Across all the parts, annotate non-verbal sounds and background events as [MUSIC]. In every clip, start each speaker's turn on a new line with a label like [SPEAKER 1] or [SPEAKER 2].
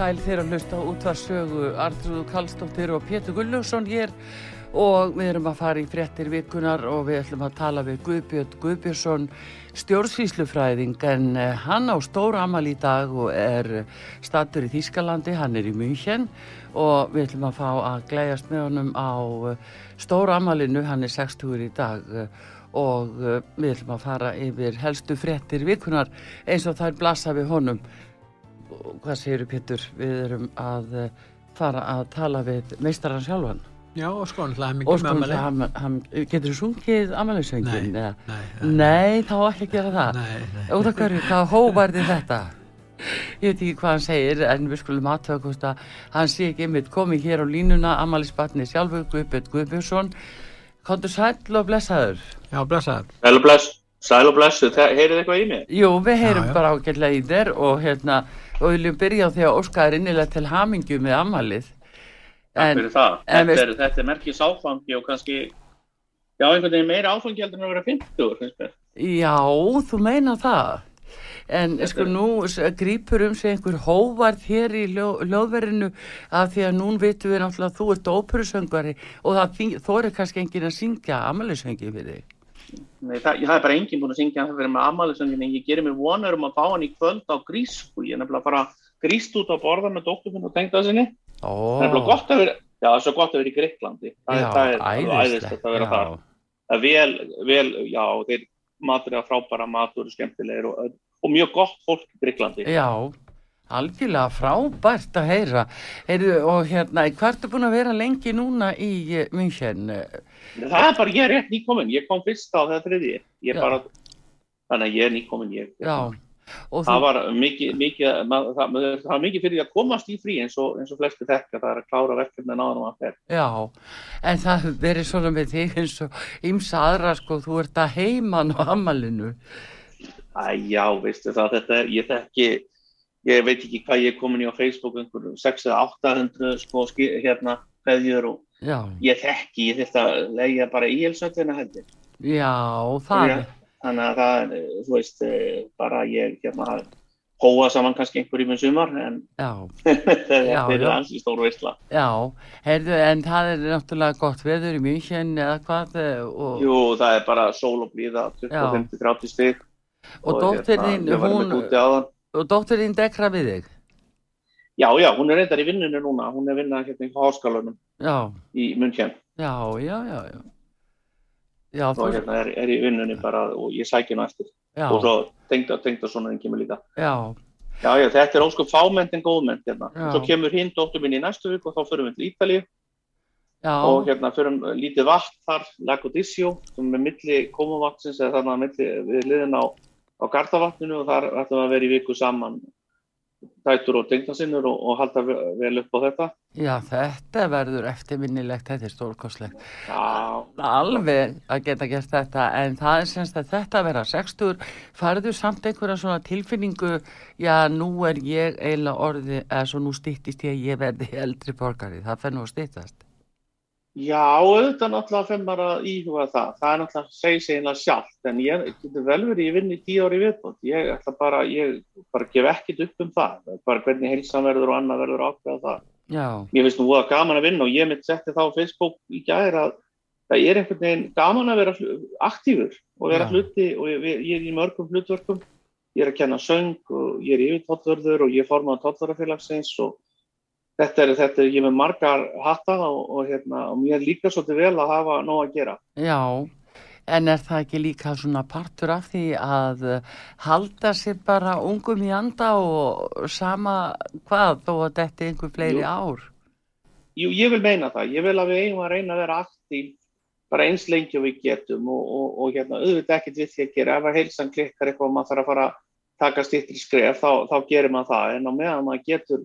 [SPEAKER 1] Sæl þegar að hlusta á útvarsögu Artrúðu Kallstóttir og Pétur Gulljófsson hér. Og við erum að fara í fréttir vikunar og við ætlum að tala við Guðbjörn Guðbjörnsson stjórnsvíslufræðing en eh, hann á stóra amal í dag og er statur í Þýskalandi, hann er í München og við ætlum að fá að glæjast með honum á eh, stóra amalinu, hann er 60 í dag eh, og við ætlum að fara yfir helstu fréttir vikunar eins og þær blasa við honum hvað segir Pétur, við erum að eh, fara að tala við meistarann sjálfan
[SPEAKER 2] Já, og sko, hann
[SPEAKER 1] og
[SPEAKER 2] mikið
[SPEAKER 1] sko,
[SPEAKER 2] með
[SPEAKER 1] hann, hann, getur þú sungið amaliðsöngin?
[SPEAKER 2] Nei, nei, nei.
[SPEAKER 1] nei, þá ekki að gera það
[SPEAKER 2] Nei, nei.
[SPEAKER 1] út af hverju, hvað hóvarði þetta ég veit ekki hvað hann segir en við skulum aðtöða hvort að hann sé ekki einmitt komið hér á línuna amalisbatni sjálfur Guðbjörn Guðbjörnsson kontur sæll og blessaður
[SPEAKER 2] Já, blessaður.
[SPEAKER 3] Sæl og bless, sæl og blessu, heyrið eitthvað í mér?
[SPEAKER 1] Jú, við heyrum
[SPEAKER 2] Já, já.
[SPEAKER 1] bara ágætlega í þér og hérna, og viljum byrja á því að óska þér innilega til hamingju með amalið.
[SPEAKER 3] Takk fyrir það.
[SPEAKER 1] en
[SPEAKER 3] Þetta er, þetta er merkis áfangi og kannski, já, einhvern veginn meira áfangi heldur en að vera 50, finnst mér.
[SPEAKER 1] Já, þú meina það. En
[SPEAKER 3] Þetta
[SPEAKER 1] sko
[SPEAKER 3] er-
[SPEAKER 1] nú grípur um sig einhver hóvarð hér í ljó, ljóðverinu af því að nún vitum við náttúrulega að þú ert óperusöngvari og það þóri kannski enginn að syngja amalisöngi fyrir þig.
[SPEAKER 3] Nei, það, það er bara enginn búin að syngja það fyrir með amalisöngin en ég gerir mér vonur um að fá hann í kvöld á grísku. Ég er nefnilega bara gríst út á borða með dóttur minn og tengda sinni.
[SPEAKER 1] Ó,
[SPEAKER 3] Það er nefnilega gott að vera, já, það er svo gott að vera í Greiklandi. Það, er- það er æðislegt að vera
[SPEAKER 1] já.
[SPEAKER 3] þar. Er vel, vel, já, þeir matur er frábæra matur og skemmtilegir og, og mjög gott fólk í Greiklandi.
[SPEAKER 1] Já, algjörlega frábært að heyra. Heyrðu, og hérna, hvað ertu búin að vera lengi núna í uh, München?
[SPEAKER 3] Það er bara, ég er rétt nýkomin, ég kom fyrst á það þriði, ég
[SPEAKER 1] Já.
[SPEAKER 3] bara, þannig að ég er nýkomin, ég,
[SPEAKER 1] Já,
[SPEAKER 3] það var mikið, mikið, mað, það, það var mikið fyrir að komast í frí eins og, eins og flesti þekka, það er að klára verkefni náðan og að fer.
[SPEAKER 1] Já, en það verið svona með þig eins og ymsa aðra sko, þú ert að heiman á amalinu.
[SPEAKER 3] Já, veistu það, þetta er, ég þekki, ég veit ekki hvað ég er komin í á Facebook, einhverjum 600 800 sko, hérna, hverjur og
[SPEAKER 1] Já,
[SPEAKER 3] ég þekki, ég þurfti að leigja bara í helsöldina heldur.
[SPEAKER 1] já, það er,
[SPEAKER 3] Þannig að það þú veist, eh, bara ég, hérna, hóa saman kannski einhverjum í sumar, en
[SPEAKER 1] Já, [LAUGHS]
[SPEAKER 3] er ansi stór veistla.
[SPEAKER 1] já, heyrðu, en það er náttúrulega gott veður í München eða hvað eh, og,
[SPEAKER 3] Jú, það er bara sól og blíða, 25-30 stig.
[SPEAKER 1] og dóttir þín,
[SPEAKER 3] ég var
[SPEAKER 1] hún, og dekra við þig.
[SPEAKER 3] Já, já, hún er reyndar í vinnunni núna, hún er vinnað hérna í háskólanum
[SPEAKER 1] Já,
[SPEAKER 3] í München.
[SPEAKER 1] Já, já, já, já. Já, þú,
[SPEAKER 3] og hérna er, er í vinnunni bara og ég sækja hennu eftir. Og svo tengda, tengda svona en kemur líka.
[SPEAKER 1] já,
[SPEAKER 3] Já, þetta er óskum fámennt en góðmennt hérna. Svo kemur hinn dóttur minn í næstu vik og þá förum við til Ítalíu.
[SPEAKER 1] Já,
[SPEAKER 3] og hérna förum lítið vatn þar, Lagodisio, sem er milli komuvatsins eða þannig að milli við liðin á, á Gardavatninu og þar ætlum við að vera í viku saman dætur og tengdasinnur og, og halda ve- vel upp á þetta.
[SPEAKER 1] Já, þetta verður eftirminnilegt, þetta er stórkoslegt.
[SPEAKER 3] Já,
[SPEAKER 1] Alveg að geta gert þetta, en það er semst að þetta vera 60, farðu samt einhverja svona tilfinningu, já, nú er ég eiginlega orði, eða svo nú stýttist ég að ég verði eldri borgari, það fer nú að stýttast.
[SPEAKER 3] Já, auðvitað náttúrulega fyrir maður að íhuga það. Það er náttúrulega að segja sig einlega sjálft, en ég getur vel verið, í tíu ári viðbót. Ég ætla bara, ég bara gef ekkit upp um það. Bara hvernig heilsan verður og annað verður ákveða það.
[SPEAKER 1] Já,
[SPEAKER 3] Mér finnst nú voða gaman að vinna og ég mitt setti þá á Facebook í gæðir að það er einhvern veginn gaman að vera aktífur og vera
[SPEAKER 1] Já.
[SPEAKER 3] hluti og ég, ég er í mörgum hlutverkum. Ég er að kenna söng og ég er yfir tóllvörður og ég er formað tóllvörðarfélagsins og þetta er, þetta er, ég með margar hatta og, og, hérna, og mér líka svolítið vel að hafa nóg að gera.
[SPEAKER 1] já, en er það ekki líka svona partur af því að halda sér bara ungum í anda og sama hvað, þó að þetta er einhver fleiri
[SPEAKER 3] Jú.
[SPEAKER 1] ár?
[SPEAKER 3] Jú, ég vil meina það. Ég vil að við eigum að reyna að vera aktív bara eins lengi og við getum og, og, og hérna, auðvitað ekkert við því að gera. Ef að heilsan klikkar eitthvað og maður þarf að fara að taka stýttir skref, þá, þá gerir maður það. En á meðan maður getur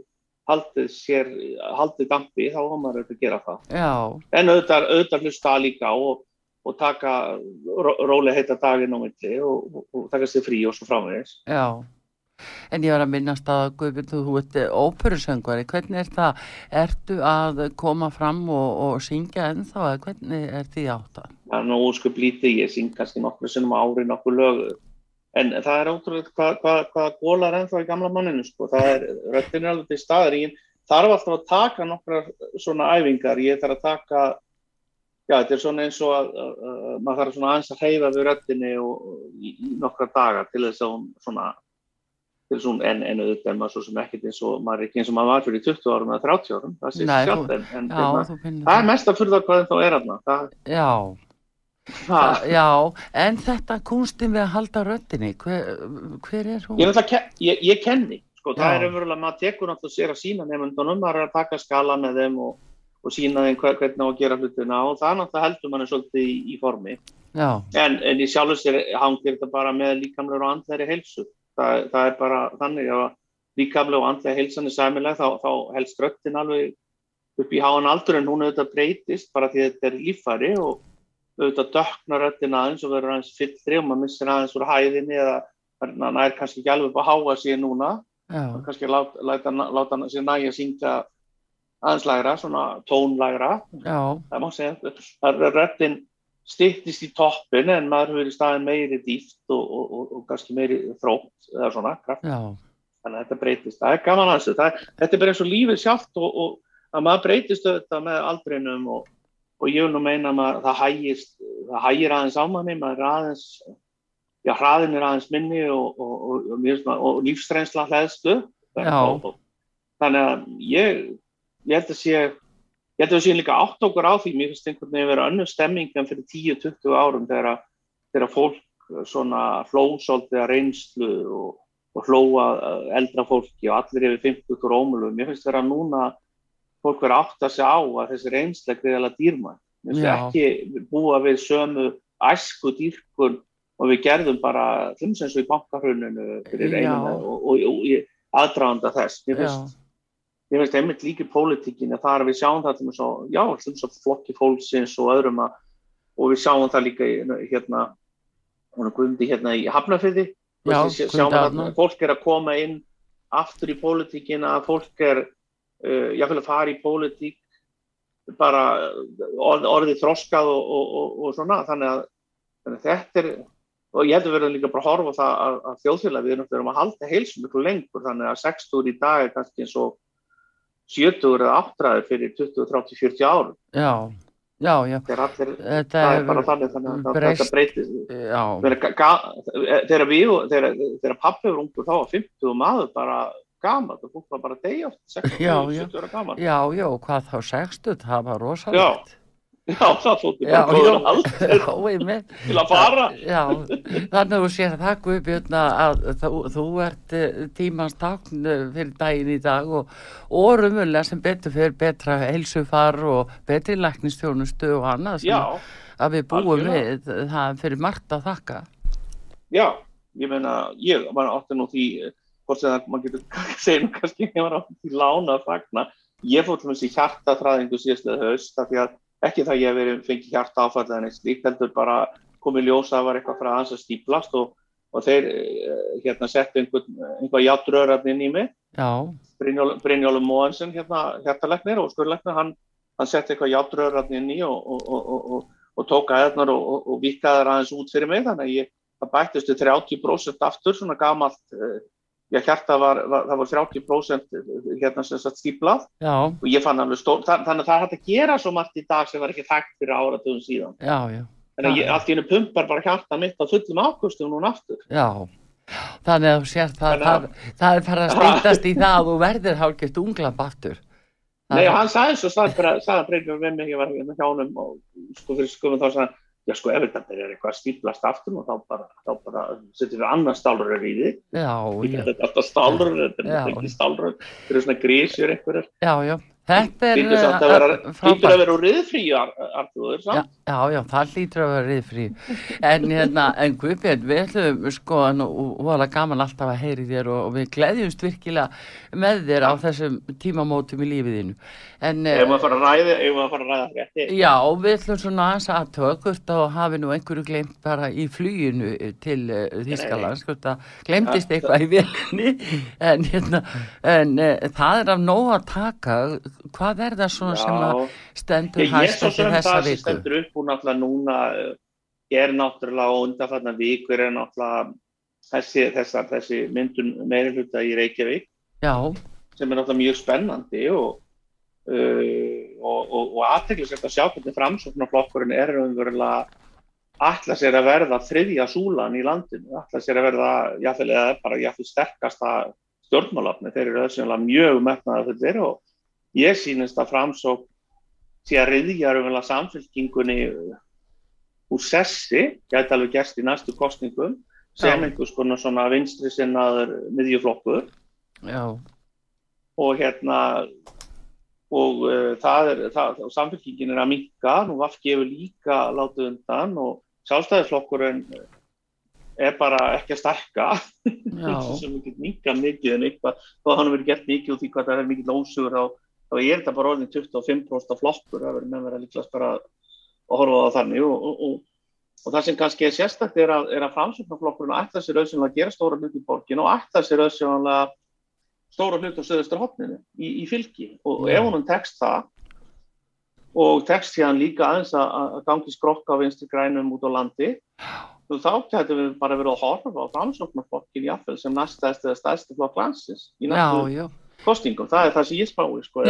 [SPEAKER 3] haldið sér, haldið dampi, þá var maður auðvitað að gera það.
[SPEAKER 1] Já,
[SPEAKER 3] En auðvitað, auðvitað hlusta líka og, og taka ró, rólega heita daginn á milli og, og, og taka sér frí og svo framvegis.
[SPEAKER 1] já. En ég var að minnast að Guðbjörn, þú ert óperusöngvari, hvernig er það, ertu að koma fram og, og syngja ennþá, hvernig er því átt að?
[SPEAKER 3] það er nú ósköp lítið, ég syng kannski sinnum á ári nokkur lög en það er ótrúlega hvað hva, hva gólar ennþá í gamla manninu sko. það er, röttin er alveg til staðar ég þarf alltaf að taka nokkrar svona æfingar, ég þarf að taka já, þetta er svona eins og að, að maður þarf svona aðeins að hreyfa við röttinni og, í, í nokkra daga til þess að hún svona til þess að hún en, en auðvitað er maður svo sem ekkert eins og maður er ekki eins og maður var fyrir 20 árum eða 30 árum, það sé
[SPEAKER 1] Nei,
[SPEAKER 3] sjálf en, en
[SPEAKER 1] Já,
[SPEAKER 3] hérna,
[SPEAKER 1] finnir
[SPEAKER 3] það er mest að fyrir það hvað þá er aðna það,
[SPEAKER 1] Já,
[SPEAKER 3] það,
[SPEAKER 1] það, já, en þetta kunstin við að halda röddinni, hver, hver er hún?
[SPEAKER 3] Ég, ke- ég, ég kenni, sko, það
[SPEAKER 1] Já.
[SPEAKER 3] er umverulega, maður tekur náttúrulega sér að sína nefndunum, maður er að taka skala með þeim og, og sína þeim hver, hvernig á að gera hlutina og það náttúrulega heldur manni svolítið í, í formi.
[SPEAKER 1] Já,
[SPEAKER 3] En, en í sjálfur sér hangir þetta bara með líkamlega og andlega heilsu. Það, það er bara þannig að líkamlega og andlega heilsan er sæmilega þá, þá helst röttin alveg upp í háan aldur en hún auðvitað breytist bara því þetta er líffæri og auðvitað döknar röttin aðeins og verður aðeins fyllri og maður missir aðeins úr hæðinni eða hann er kannski ekki alveg upp að háa sig núna.
[SPEAKER 1] Já,
[SPEAKER 3] kannski láta, láta, láta hann sér næja að syngja aðeins lægra, svona tónlægra
[SPEAKER 1] já,
[SPEAKER 3] það má segja, það er röttin styttist í toppin en maður hefur í staðin meiri dýft og, og, og, og kannski meiri þrótt eða svona kraft,
[SPEAKER 1] já,
[SPEAKER 3] þannig að þetta breytist. Það er gaman að þessu, það, þetta er bara eins og lífið sjálft og, og að maður breytist auðvitað með aldrinum og, og ég vil nú meina að það hægist það hægir aðeins á manni, maður er aðeins já, hraðin er aðeins minni og, og, og, og, lífsreynsla hlæðstu þannig að ég ég held að sé ég held að séum líka átt okkur á því. Mér finnst einhvern veginn að vera önnur stemming en fyrir 10-20 árum þegar, þegar fólk svona flósóldi að reynslu og, og hlóa eldra fólki og allir yfir 50 og rómulum. Mér finnst vera núna fólk vera átt að segja á að þessi reynsla greiðalega dýrmætt. Mér finnst
[SPEAKER 1] Já.
[SPEAKER 3] ekki búa við sömu æsku dýrkun og við gerðum bara þumsens og í bankarhrauninu fyrir einum og, og, og, og í aðdraganda þess. Mér finnst ég veist einmitt líka í pólitíkin að það er að við sjáum það til svo, já, svo flokki fólksins og öðrum að, og við sjáum það líka í, hérna, hún er guðndi hérna í við
[SPEAKER 1] Guðmundi
[SPEAKER 3] sjáum að
[SPEAKER 1] Arnar.
[SPEAKER 3] fólk er að koma inn aftur í pólitíkin að fólk er, uh, jáfnvel að fara í pólitík bara orð, orðið þroskað og, og, og, og svona, þannig að, þannig að þetta er, og ég heldur verðum líka bara að horfa það að, að þjóðfélag við erum náttúrulega að halda heilsum miklu lengur, þannig að 60 í dag er kannski eins og 70 eða 8 fyrir 20, 30, 40 árum.
[SPEAKER 1] já, já, já,
[SPEAKER 3] allir,
[SPEAKER 1] þetta
[SPEAKER 3] er bara þannig, þannig að
[SPEAKER 1] breyst.
[SPEAKER 3] þetta breytist. Þegar, ga- ga- þegar við, þegar, pappi var ungur þá var 50 og maður bara gaman, það fólk var bara að 60,
[SPEAKER 1] Já, já.
[SPEAKER 3] 70 ára gaman.
[SPEAKER 1] já, já, hvað þá sextut, það var rosalegt.
[SPEAKER 3] Já, það þótti
[SPEAKER 1] Já,
[SPEAKER 3] bara góður
[SPEAKER 1] já, já, einmitt.
[SPEAKER 3] til að fara.
[SPEAKER 1] Já, þannig að þú sér það Guðbjörn að að þú, þú ert eh, tímans tákn eh, fyrir daginn í dag og, rumurlega sem betur fyrir betra heilsufar og betri læknistjónustu og annað
[SPEAKER 3] Já,
[SPEAKER 1] að við búum
[SPEAKER 3] algjörlega.
[SPEAKER 1] við, það fyrir margt að þakka.
[SPEAKER 3] já, ég meina, ég var átti nú því hvort sem það, maður getur [LAUGHS] segja nú kannski ég var á því lána að fagna. Ég fór til þessi hjartaþræðingu síðastlega haust af því að ekki það ég hef verið fengið hjarta áfæðlega en eitt slíkt heldur bara komið ljósa var eitthvað frá hans að stíplast og, og þeir eh, hérna settu einhvern, einhvað játröðarinn inn í mig. Brynjólu Brynjólu Móhansen hérna hjartalegnir og skurlegnir hann, hann setti eitthvað játröðarinn inn í og, og, og tók aðeins og vikaði aðeins út fyrir mig. Þannig að ég bættistu 30% aftur svona gamalt eh, já hjarta var, var það var 30% hérna sem sagt stíplað og ég fann alveg stór þannig að það hætti að gera svo margt í dag sem var ekki þekkt fyrir áratöðum síðan.
[SPEAKER 1] Já, já.
[SPEAKER 3] þannig að ég, allt í hennu pumpar bara hjarta mitt á fullum ákustum núna aftur.
[SPEAKER 1] Já. Þannig að þú sér það, það, það er bara að steytast í [LAUGHS] það og þú verður hálfgeft unglamp aftur.
[SPEAKER 3] Nei hann sagði svo sagði að breyfjum við mig ég var hérna hjá hann og sko fyrir skumum þá sagði já sko ef þetta er eitthvað stíplast aftur og þá bara, bara setjum við annar stálröður í því þetta er alltaf stálröður þetta er ekki stálröður þetta er svona grísjur einhverjar.
[SPEAKER 1] Já já Þetta er
[SPEAKER 3] uh, hlýtur að vera úr riðfrí Artur,
[SPEAKER 1] já, já, já, það hlýtur að vera riðfrí. En hérna, en Guðbjörn við ætlum sko, og það er gaman alltaf að heyri þér og, og við gleyðjumst virkilega með þér á þessum tímamótum í lífiðinu
[SPEAKER 3] en Ef maður fara að ræða, ef maður fara að ræða rétti
[SPEAKER 1] Já, við ætlum svona aðeins að tökust og hafi nú einhverju glemt bara í flýinu til uh, Þískaland sko, glemtist eitthvað í velinni en hérna, en uh, það er af nóg að taka hvað er það svona Já. sem að stendur hægt eftir þessa viku? Ég er svo sem það sem
[SPEAKER 3] stendur upp og náttúrulega núna er náttúrulega og undanfarnar vikur er náttúrulega þessi, þessa, þessi myndun meiruluta í Reykjavík
[SPEAKER 1] Já.
[SPEAKER 3] sem er náttúrulega mjög spennandi og uh, og, og, og aðteglisvægt að sjá hvernig framsóknarflokkurinn er umverulega ætla sér að verða þriðja súlan í landinu, ætla sér að verða jáfnveg sterkasta stjórnmálafni, þeir eru mjög metnaða fullir og ég sínist að framsók sé að riðja um samfélkingunni uh, úr sessi, gæti alveg gerst í næstu kostningum sem Já. einhvers konar svona vinstri sinnaður miðjuflokkur. Og hérna og uh, það er, það, samfélkingin er að minka, nú vafn gefur líka látið undan og sjálfstæðisflokkurinn er bara ekki að starka sem [LAUGHS] ekki minka mikið en eitthvað, þá hann verið gert mikið og því hvað það er mikið lósugur á þá er þetta bara orðin 25% flokkur, það verður með vera líkast bara að horfa á þannig. Og, og, og, og það sem kannski er sérstaklega er að, að framsöknarflokkurinn ætla sér auðvitað að gera stóra hlut í borgin og ætla sér auðvitað stóra hlut á söðustra hotninu í, í fylki og ef honum tekst það og tekst hérna líka aðeins að gangi skrokka á vinstri grænum út á landi þá getur við bara verið að horfa á framsöknarflokkin í affel sem næstæðist eða stæðst flokk landsins í næstu kostingum, það er það sem ég spái sko,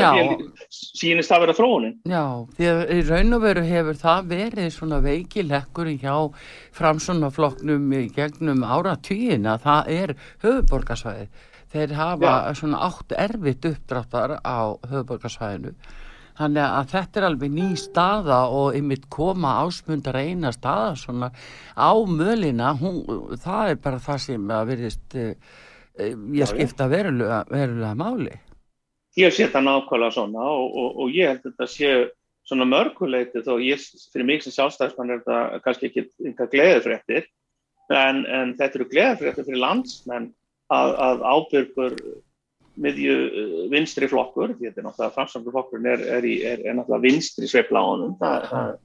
[SPEAKER 3] sínist það að vera þróunin.
[SPEAKER 1] Já, því að í raun og veru hefur það verið svona veikilekkur hjá framsunafloknum í gegnum áratýina, það er höfuborgarsvæði, þeir hafa Já. svona átt erfitt uppdráttar á höfuborgarsvæðinu þannig að þetta er alveg ný staða og ymitt koma ásmundar eina staða svona á mölina, hún, það er bara það sem að verðist Eh, ég skipta verulega, verulega máli.
[SPEAKER 3] Ég sé þetta nákvæmlega svona og, og, og ég held að þetta sé svona mörguleiti þó ég, fyrir mig sem sjálfstæðismann er þetta kannski ekki einhver gleðifrættir en, en þetta eru gleðifrættir fyrir landsmenn að, að ábyrgur miðju eh, vinstri flokkur því þetta er náttúrulega framsamlu flokkurinn er, er, er, er náttúrulega vinstri sveifla á honum. Það,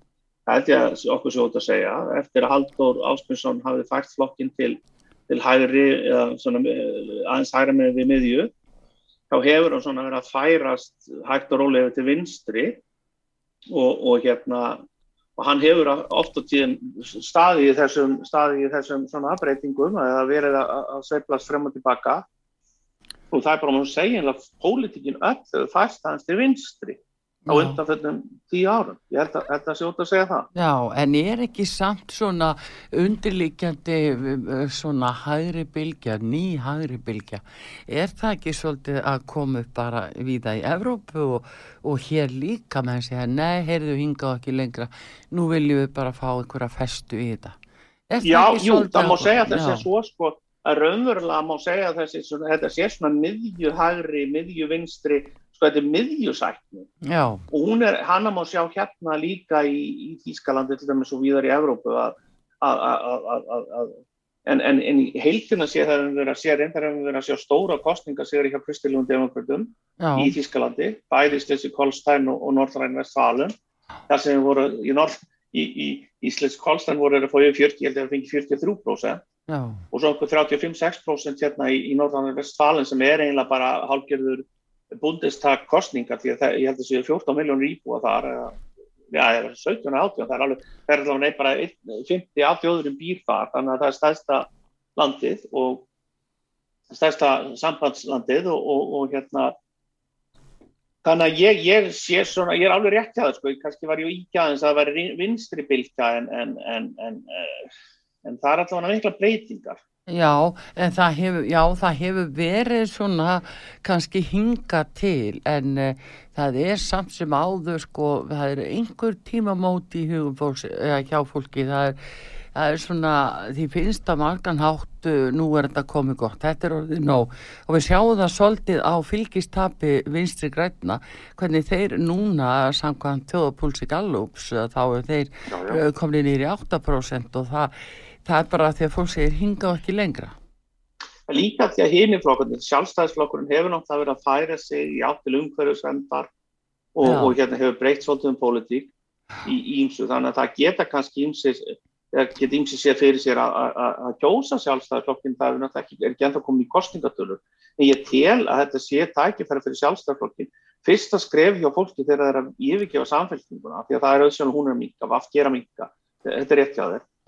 [SPEAKER 3] held ég að okkur svo út að segja. Eftir að Haldur Áspinsson hafið fært flokkin til til hægri eða svona, eh, aðeins hægra með við miðju þá hefur hann svona verið að færast hægt og rólega til vinstri og, og hérna og hann hefur ofta tíðan staði í þessum, staði í þessum svona breytingum eða verið að, að sveiflast frem og tilbaka. Og það er bara að segja að pólitíkin öll fæst aðeins til vinstri á undanfjöldum tíu árum. Ég held að þetta sé út að segja það.
[SPEAKER 1] Já, en er ekki samt svona undirlíkjandi eh, svona hægri bylgja, ný hægri bylgja? Er það ekki svolítið að koma upp bara viða í Evrópu og, og hér líka með að segja nei, heyrðu hingað ekki lengra nú viljum við bara fá einhverja festu í þetta.
[SPEAKER 3] Já, jú, það má segja þessi svo sko að raunverulega má segja þessi svona, þetta sé svona miðju hægri, miðju vinstri sko þetta er miðjusækni. Og hún er, hann að má sjá hérna líka í, í Þýskalandi til dæmis og víðar í Evrópu að, að, að, en, en, en í heildina sé það hefur verið að sé reyndar hefur verið að sjá stóra kostningasigri hjá Kristiljón Demokratum
[SPEAKER 1] já,
[SPEAKER 3] í Þískalandi, bæði Slesvig Kolstein og, og Norðræn Vestfalen þar sem voru í, Norð, í, í, í Slesvig Kolstein voru að fá yfir 40, ég held að það fengi 43%
[SPEAKER 1] já,
[SPEAKER 3] og svo einhver 35-6% hérna í, í Norðræn Vestfalen sem er eiginlega bara hálfgerður búndistak kostninga því að það, ég held að séu 14 miljónur íbúa þar já, eða 17 og 18, það er alveg það er alveg bara einn- 50 af þjóðurum býr þar þannig að það er stærsta landið og stærsta sambandslandið og, og, og hérna þannig að ég, ég sé svona ég er alveg rétt hjá það sko, kannski var ég íkja aðeins að það væri vinstri bylka en, en, en, en, en, en það er allavega mikla breytingar
[SPEAKER 1] já, en það hefur, já, það hefur verið svona kannski hinga til en uh, það er samt sem áður sko, það er einhver tímamót í hugum fólks, eða hjá fólki, það er, það er svona, því finnst að margan háttu, nú er þetta komið gott, þetta er orðið nóg. Og við sjáum það svolítið á fylgistapi vinstri græna, hvernig þeir núna, samkvæmt þjóðapúlsi Gallups, þá er þeir komnir nýri 8% og það, það er bara því að fólk segir hinga ekki lengra.
[SPEAKER 3] En líka því að hiniflokkurinn, sjálfstæðisflokkurinn hefur náttúrulega verið að færa sig í áttil umhverfisvendar og, og hérna hefur breytt svolítið um pólitík í ímsu, þannig að það geta kannski ímsir, geta ímsir sér fyrir sér að- að að- að kjósa sjálfstæðisflokkin, það er náttúrulega ekki, er ekki ennþá komið í kostningatölur, en ég tel að þetta sé tækifæri fyrir sjálfstæðisflokkin, fyrsta skref hjá fólki þegar það er að yfirgefa samfélkinguna, því að það er auðvitað hún er að minka, vaff gera minka, þetta er rétt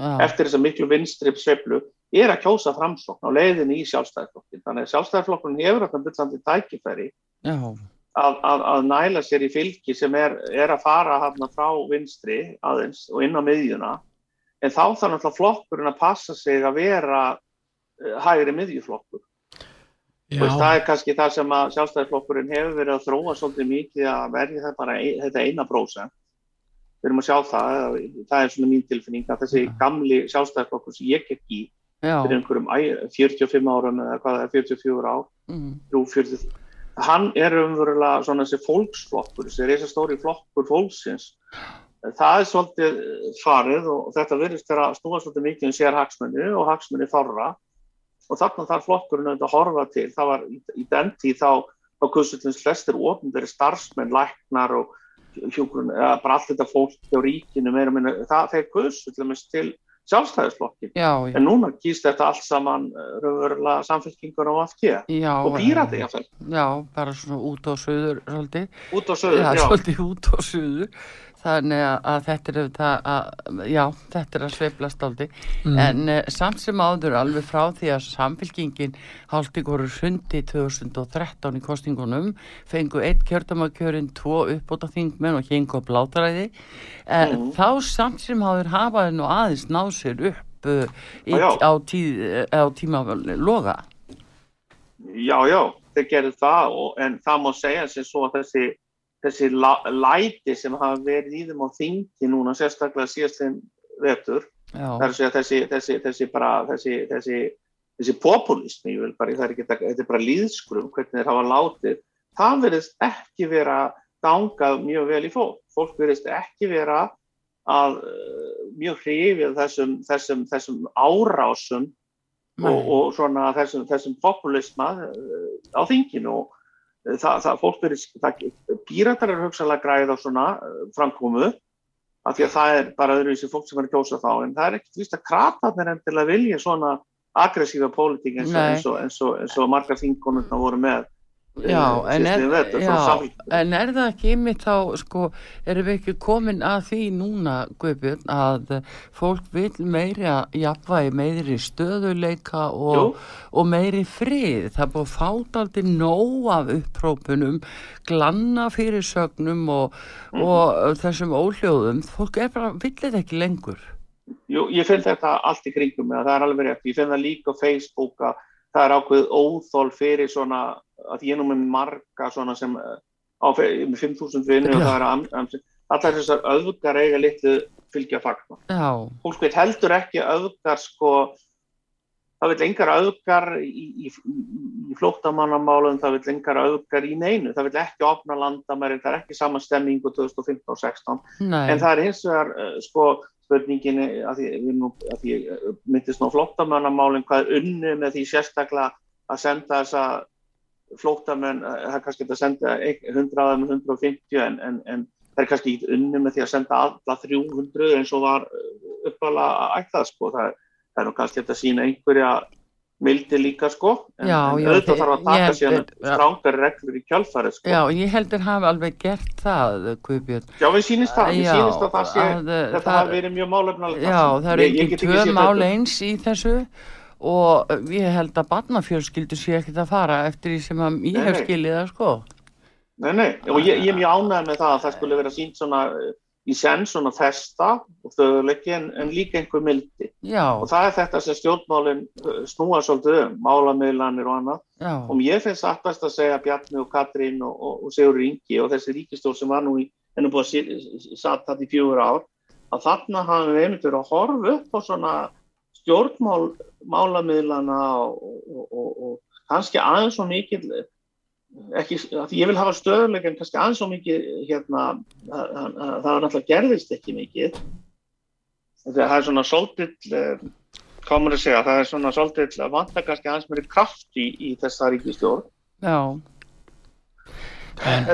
[SPEAKER 1] Já,
[SPEAKER 3] eftir þess að miklu vinstri sveiflu er að kjósa framsókn á leiðinni í sjálfstæðisflokkin. Þannig að sjálfstæðisflokkurinn hefur þetta byllandi tækifæri að, að, að næla sér í fylgi sem er, er að fara hafna frá vinstri aðeins og inn á miðjuna. En þá þarf náttúrulega flokkurinn að passa sig að vera eh, hægri miðjuflokkur. Veist, það er kannski það sem að sjálfstæðisflokkurinn hefur verið að þróa svolítið mikið að bara ein, þetta eina prósent. Við erum að sjá það, það er svona mín tilfinning að þessi gamli sjálfstæðisflokkur sem ég gekk í fyrir einhverjum æ- 45 árum eða hvað er 44 ár,
[SPEAKER 1] mm,
[SPEAKER 3] jú, 40, hann er umverulega svona þessi fólksflokkur, þessi reisastóri flokkur fólksins. Það er svolítið farið og þetta verðist vera að snúa svolítið mikið um sér hagsmunni og hagsmunni þorra og þarna þarf flokkurinn að horfa til. Það var í, í den tíð þá, þá kursutins flestir ofnbæri starfsmenn, læknar og hjúgrun, eða bara allt þetta fólk hjá ríkinu meira minna, það þeir kursutins til sjálfstæðisflokkin.
[SPEAKER 1] já, já,
[SPEAKER 3] En núna kýst þetta allt saman uh, raunverulega samfélkingur á AFG
[SPEAKER 1] já,
[SPEAKER 3] og pírati jáfnvel,
[SPEAKER 1] já, bara svona út á söður svolítið,
[SPEAKER 3] út á söður,
[SPEAKER 1] já,
[SPEAKER 3] já.
[SPEAKER 1] svolítið út á söður þannig að, að þetta er auðvitað að, já, þetta er að sveiflast áldi
[SPEAKER 2] Mm.
[SPEAKER 1] en uh, samt sem áður alveg frá því að samfélkingin haldi voru hrundi 2013 í kostingunum fengu eitt kjördamakjörin, tvo uppbóta þingmenn og hengu á blátræði en
[SPEAKER 3] Mhm.
[SPEAKER 1] þá samt sem áður hafaði nú aðeins náð sér upp uh, í,
[SPEAKER 3] já.
[SPEAKER 1] á, tíð, á tíma loga
[SPEAKER 3] já, já, þeir gerðu það og, en það má segja sem svo að þessi, þessi læti sem hafa verið í þeim á þingi núna sérstaklega síðast þeim vetur, það þessi, þessi, þessi bara, þessi, þessi, þessi populismi, bara, það er ekki, þetta er bara líðskrum, hvernig þeir hafa látið, það verðist ekki vera gangað mjög vel í fólk, fólk verðist ekki vera að uh, mjög hrifið þessum, þessum, þessum árásum og, og svona þessum, þessum populisma uh, á þinginu. og það, það fólk verið, það, píratar eru hugsalega græð á svona uh, framkomu af því að það er bara öðruvísi fólk sem er að kjósa þá en það er ekkert víst að kratarnir endilega vilja svona aggressífa pólitík eins, og- eins, og- eins, og- eins og margar þingkonurna voru með
[SPEAKER 1] Já, en er,
[SPEAKER 3] frá
[SPEAKER 1] já, en er það ekki ymmið þá, sko, erum við ekki komin að því núna, Guðbjörn, að fólk vil meiri jafnvægi, meiri stöðuleika og, og meiri frið. Það búið fátt aldrei nóg af upprópunum, glanna fyrir sögnum og,
[SPEAKER 3] Mhm.
[SPEAKER 1] og þessum óhljóðum. Fólk er bara, vill þetta ekki lengur.
[SPEAKER 3] Jú, ég finn þetta allt í kringum það er alveg rétt. Ég finn það líka á Facebook að það er ákveð óþól fyrir svona, að ég nú með marga svona sem eh, á fe- með 5.000 vinni og það er am, allar þessar öðgar eiga litlu fylgja fagna.
[SPEAKER 1] Já,
[SPEAKER 3] Fólk veit heldur ekki að öðgar sko, það vil engar öðgar í, í, í, flóttamannamálum, það vil engar öðgar í neinu, það vil ekki opna landamærin, það er ekki sama stemmingu 2015 og 16
[SPEAKER 1] nei,
[SPEAKER 3] en það er hins vegar uh, sko, spurningin að því, að því myndist nú flottamannamálinn hvað er unni með því sérstaklega að senda þessa flóttamenn, það er kannski að senda 100 eða 150 en, en, en það er kannski ekki unni með því að senda alla 300 eins og var uppala ætlað sko, það, það er nú kannski að sína einhverja mildi líka sko en,
[SPEAKER 1] Já,
[SPEAKER 3] en auðvitað þarf að taka
[SPEAKER 1] ja.
[SPEAKER 3] strángari reglur í kjálfari sko.
[SPEAKER 1] Já, ég heldur hafa alveg gert það, Guðbjörn.
[SPEAKER 3] Já, við sýnist það, við
[SPEAKER 1] Já,
[SPEAKER 3] sýnist að það sé,
[SPEAKER 1] að,
[SPEAKER 3] þetta
[SPEAKER 1] það-
[SPEAKER 3] hafi verið mjög málefnalegt.
[SPEAKER 1] Já, það eru
[SPEAKER 3] ekki
[SPEAKER 1] tvö
[SPEAKER 3] séð
[SPEAKER 1] mál
[SPEAKER 3] betur.
[SPEAKER 1] eins í þessu og ég held að barnafjölskyldu sé ekkert að fara eftir því sem ég hef skilið það sko.
[SPEAKER 3] Nei, nei, og ég, ég er mjög ánægð með það að það skulle vera sínt svona í senn svona festa og þauðuleiki en, en líka einhver mildi.
[SPEAKER 1] Já,
[SPEAKER 3] Og það er þetta sem stjórnmálinn uh, snúa svolítið um, málamiðlanir og annað.
[SPEAKER 1] já,
[SPEAKER 3] Og mér finnst satt best að segja Bjarni og Katrín og, og, og Sigur Ingi og þessi ríkistól sem var nú í, ennum búið að satt þetta í fjögur ár, að þarna hafum við einmitt verið að horfa upp á svona stjórnmál málamiðlana og, og, og, og kannski aðeins svo mikið ekki, að því ég vil hafa stöðuleika en kannski aðeins svo mikið hérna, það, var náttúrulega gerðist ekki mikið það er svona svolítill eh, hvað maður að segja, það er svona svolítið vantar kannski aðeins meiri kraft í, í þessa ríkistjórn.
[SPEAKER 1] já.
[SPEAKER 2] En,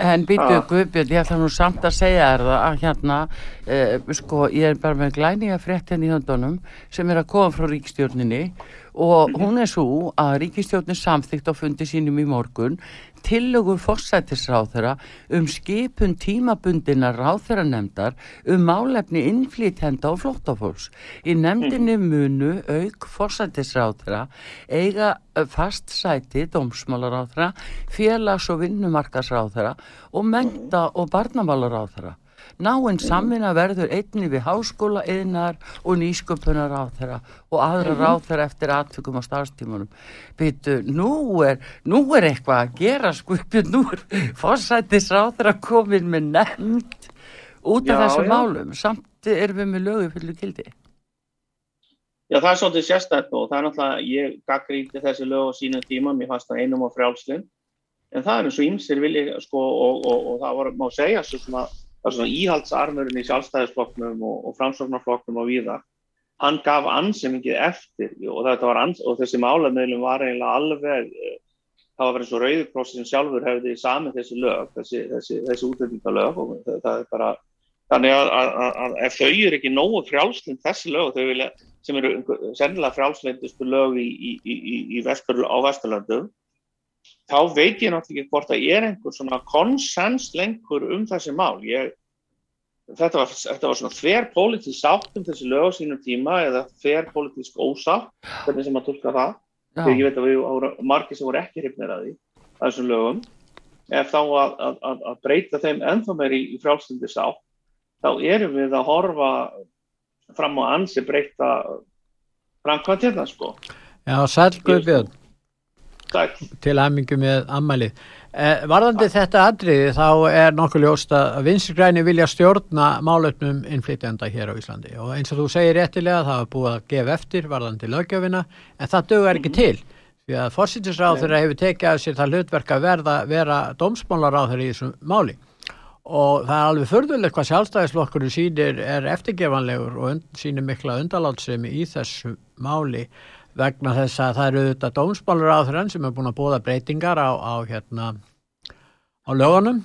[SPEAKER 1] En býtu. Guðbjörn, ég ætla nú samt að segja þér það að hérna, eh, sko, ég er bara með glænýja frétt henni í höndunum sem er að koma frá ríkistjórninni og hún er svo að ríkistjórnin samþygt á fundi sínum í morgun tillögur forsættisráþara um skipun tímabundina ráþaranemdar um málefni innflýtenda og flóttafólks. Í nefndinni munu auk forsættisráþara eiga eh, fast sæti dómsmálaráþara, félags- og vinnumarkasráþara og menta- og barnamálaráþara. Náinn samvinna verður einni við háskóla, yðnar og nýsköpunar ráþara og aðra ráþara eftir attökum á starfstímanum. Býtu, nú er, nú er eitthvað að gera skupið, nú er fórsættis ráþara komin með nefnd út af
[SPEAKER 3] Já,
[SPEAKER 1] þessum
[SPEAKER 3] já.
[SPEAKER 1] málum. Samt erum við með lögu fullu gildi.
[SPEAKER 3] Já, það er svolítið sérstætt og það er náttúrulega, ég gaggríti þessi lög á sínum tíma, mér fannst það einum á frjálslinn, en það er eins og ímsir vilji, sko, og, og, og það var, má segja, svo svona, það er svona íhaldsarmurinn í sjálfstæðisflokknum og, og framsóknarflokknum og víðar, hann gaf ansi mikið eftir og ans, og þessi málameðlum var eiginlega alveg, eh, það var verið svo rauðurkrossin sjálfur hefði samið þessi lög, þessi, þessi, þessi útlendingalög og það, það er bara, þannig að, að, að, ef þau eru ekki nógu frjálslind þessi lög, vilja, sem eru sennilega frjálslindustu lög í, í, í, á Vesturlöndum, þá veit ég náttúrulega ekki hvort það er einhver svona konsens lengur um þessi mál. Ég, þetta, var, þetta var svona þver pólitísk sátt um þessi lög á sínum tíma eða þver pólitísk ósátt, hvernig sem að tólka það. Þegar ég veit að við voru margir sem voru ekki hrifnir að því, að þessum lögum. Ef þá að, að, að, að breyta þeim ennþá meir í, í frjálslindi sátt, þá erum við að horfa fram á ansi breyta framkvæmt hérna, sko.
[SPEAKER 2] já, sæl
[SPEAKER 3] Sæll.
[SPEAKER 2] til aðmingu með ammælið. Eh, varðandi þetta atriði þá er nokkuð ljóst að vinstri græni vilja stjórna málefnum innflytjanda hér á Íslandi og eins og þú segir réttilega það var búið að gefa eftir varðandi löggjöfina en það dögur ekki til því að fórsýttisráður hefur tekið að sér það hlutverk að verða, vera dómsmálaráður í þessum máli og það er alveg förðulegt hvað sjálfstæðisflokkurinn sýnir er eftirgefanlegur og und, sýnir mikla undalátsemi í þessu máli vegna þess að það eru auðvitað dómsmálaráðurinn sem er búin að bóða breytingar á, á hérna á lögunum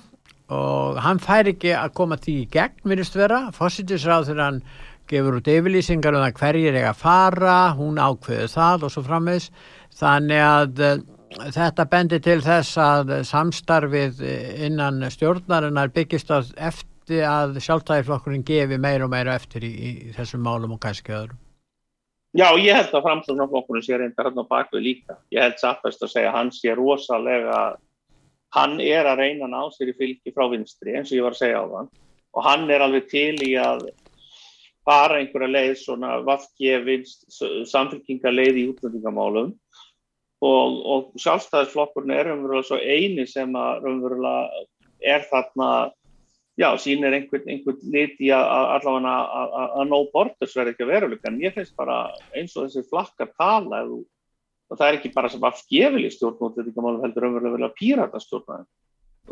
[SPEAKER 2] og hann fær ekki að koma því í gegn virðist vera, fósittisráðurinn gefur út yfirlýsingar um það hverjir eiga að fara, hún ákveður það og svo framvegs þannig að eh, þetta bendir til þess að samstarfið innan stjórnarinnar byggist að eftir að sjálftæðiflokkurinn gefi meira og meira eftir í, í þessum málum og kannski öðrum.
[SPEAKER 3] Já, ég held að framsóknarflokkurinn sé reyndar hann á bakvið líka. Ég held satt best að segja að hann sé rosalega, hann er að reyna að ná sér í fylgi frá vinstri eins og ég var að segja á þann og hann er alveg til í að fara einhverja leið svona vafgefinst samfélkinga leið í útlendingamálum og, og sjálfstæðisflokkurinn er umverulega svo eini sem að umverulega er þarna já, sínir einhvern, einhvern lit í að, allavega að, no borders verði ekki að veruleika, en ég finnst bara eins og þessi flakkar tala þú, og það er ekki bara sem afskefili stjórn þetta málum heldur umverulega verið að pírata stjórna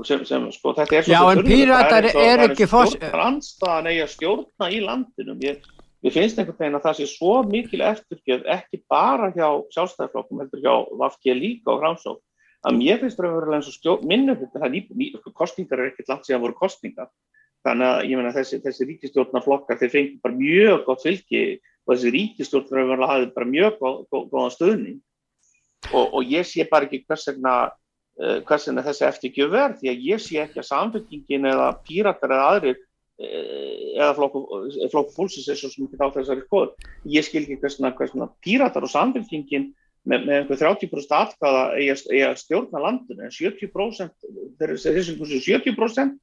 [SPEAKER 3] sem, sem sko, þetta er svo
[SPEAKER 2] Já, en píratar er ekki foss...
[SPEAKER 3] Rannstaðan eigi að stjórna í landinum. Ég, ég finnst einhvern veginn að það sé svo mikil eftirgjöf, ekki bara hjá sjálfstæðarflokkum, heldur hjá Vafki líka og Framsók, að mér finnst raunverulega eins og stjórn, minnum þetta, kostningar er ekkert langt síðan voru kostningar. Þannig að ég menna þessi, þessi ríkistjórnarflokkar, þeir fengi bara mjög gott fylgi og þessi ríkistjórn raunverulega hafið bara mjög góða stöðning og, og ég sé bara ekki hvers vegna uh, hvers vegna þessi eftirgjöf verð því að ég sé ekki að samfélkingin eða píratar eða aðrir uh, eða flokku, flokku fólksins er svo sem ekki þá þessari skoður. Ég skil ekki hvers vegna píratar og samfélkingin með, með einhver 30% atkvæða eiga stjórna landinu en 70% þessum 70%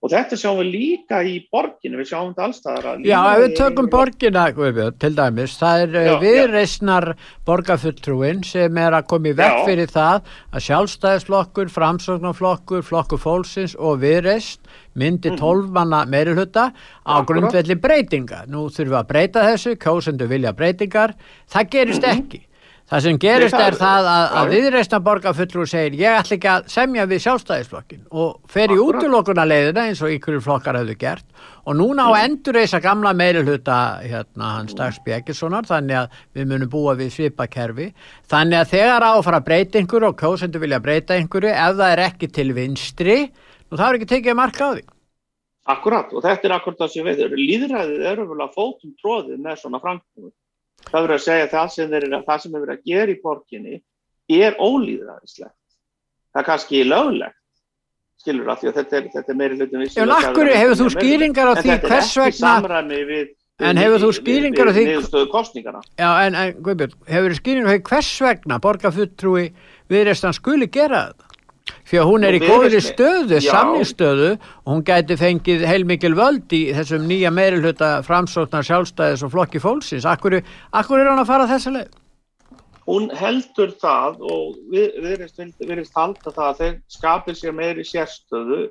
[SPEAKER 3] Og þetta sjáum við líka í borginu, við sjáum þetta allstaðar.
[SPEAKER 2] Já, ef við tökum borgina, til dæmis, það er eh, viðreysnar borgarfulltrúin sem er að koma í vekk fyrir það að sjálfstæðisflokkur, framsóknarflokkur, flokkur fólksins og viðreysn myndi mhm. tólfmanna meirulhutta á grundvelli breytinga. Nú þurfum við að breyta þessu, kjósendu vilja breytingar, það gerist -hmm. ekki. Það sem gerist er það að, að viðreysna borgarfullur segir ég ætla ekki að semja við sjálfstæðisflokkin og fer í útlokuna leiðina eins og ykkur flokkar hefðu gert. Og núna á endur þess að gamla meiri hluta hérna hans Dags Bjeggessonar þannig að við munum búa við svipakerfi. Þannig að þegar áfara breyta einhverju og kjósendur vilja breyta einhverju ef það er ekki til vinstri nú það er ekki tekið marka á því.
[SPEAKER 3] Akkurat og þetta er akkurat það sem við líðræðið eru vel að fótum tróðið með svona framkvæmum það verður að segja að það sem það þeir verður að gera í borginni er ólýðræðislegt. Það er kannski löglegt skilur það því að þetta er, þetta er meiri hlutin
[SPEAKER 2] Já, lakkur, hefur þú skýringar á því hvers vegna
[SPEAKER 3] við,
[SPEAKER 2] en hefur þú skýringar á því
[SPEAKER 3] Já,
[SPEAKER 2] en, en Guðbjörn, hefur þú skýringar á því hvers vegna borgarfuttrúi viðrestan skuli gera þetta fyrir hún er í góðri stöðu, samningsstöðu og hún gæti fengið heilmikil völd í þessum nýja meirulhuta framsóknar sjálfstæðis og flokki fólksins. Akkur, akkur er hann að fara þessu leið?
[SPEAKER 3] Hún heldur það og við verðist halda það að þeir skapir sér meiri sérstöðu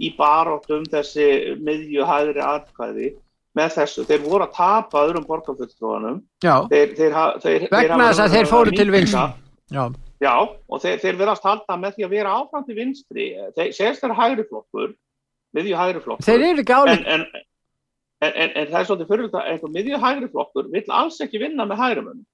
[SPEAKER 3] í baróttum þessi miðjuhæðri aðkvæði með þessu, þeir voru að tapa öðrum borgarfulltróðanum
[SPEAKER 2] vegna þess að þeir fóru til vinsa
[SPEAKER 3] Já Já, og þeir, þeir verðast halda með því að vera áfram til vinstri, þeir segist þeirra hægri flokkur, miðju hægri flokkur.
[SPEAKER 2] Þeir eru ekki álið.
[SPEAKER 3] En, en, en, en það er svolítið fyrir þetta, miðju hægri flokkur vil alls ekki vinna með hægri munum.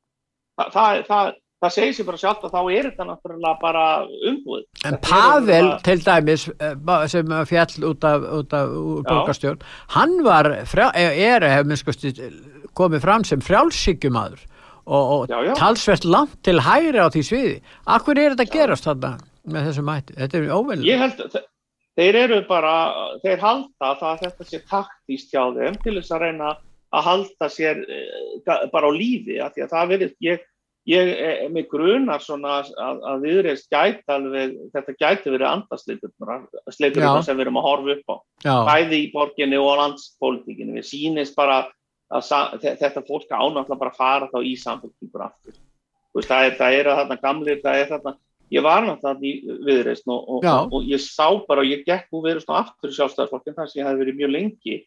[SPEAKER 3] Þa, það, það, það segir sér bara sjálf að þá er þetta náttúrulega bara umbúið.
[SPEAKER 2] En Pavel bara... til dæmis, eh, sem fjall út af, af borgarstjórn, hann var, er, er, komið fram sem frjálsíkjumadur og, og talsvert langt til hægri á því sviði. Akkur er þetta að gerast þarna með þessum mætti? Þetta er óvel.
[SPEAKER 3] Ég held að þeir eru bara, þeir halda það að þetta sé taktíst hjá þeim til þess að reyna að halda sér uh, bara á lífi því að það verður, ég, ég er með grunar svona að, að viðreist gæti alveg, þetta gæti verið andasleiturnar sem við erum að horfa upp á. Já. Bæði í borginni og landspolítikinu. Við sínist bara að þetta fólk ánáttúrulega bara fara þá í samfélkingur aftur. Veist, það er, það er að þarna gamlir, það er þarna, ég var náttúrulega í viðreist og, og, og, og ég sá bara og ég gekk úr viðreist og aftur sjálfstæðarflokkin þar sem ég hef verið mjög lengi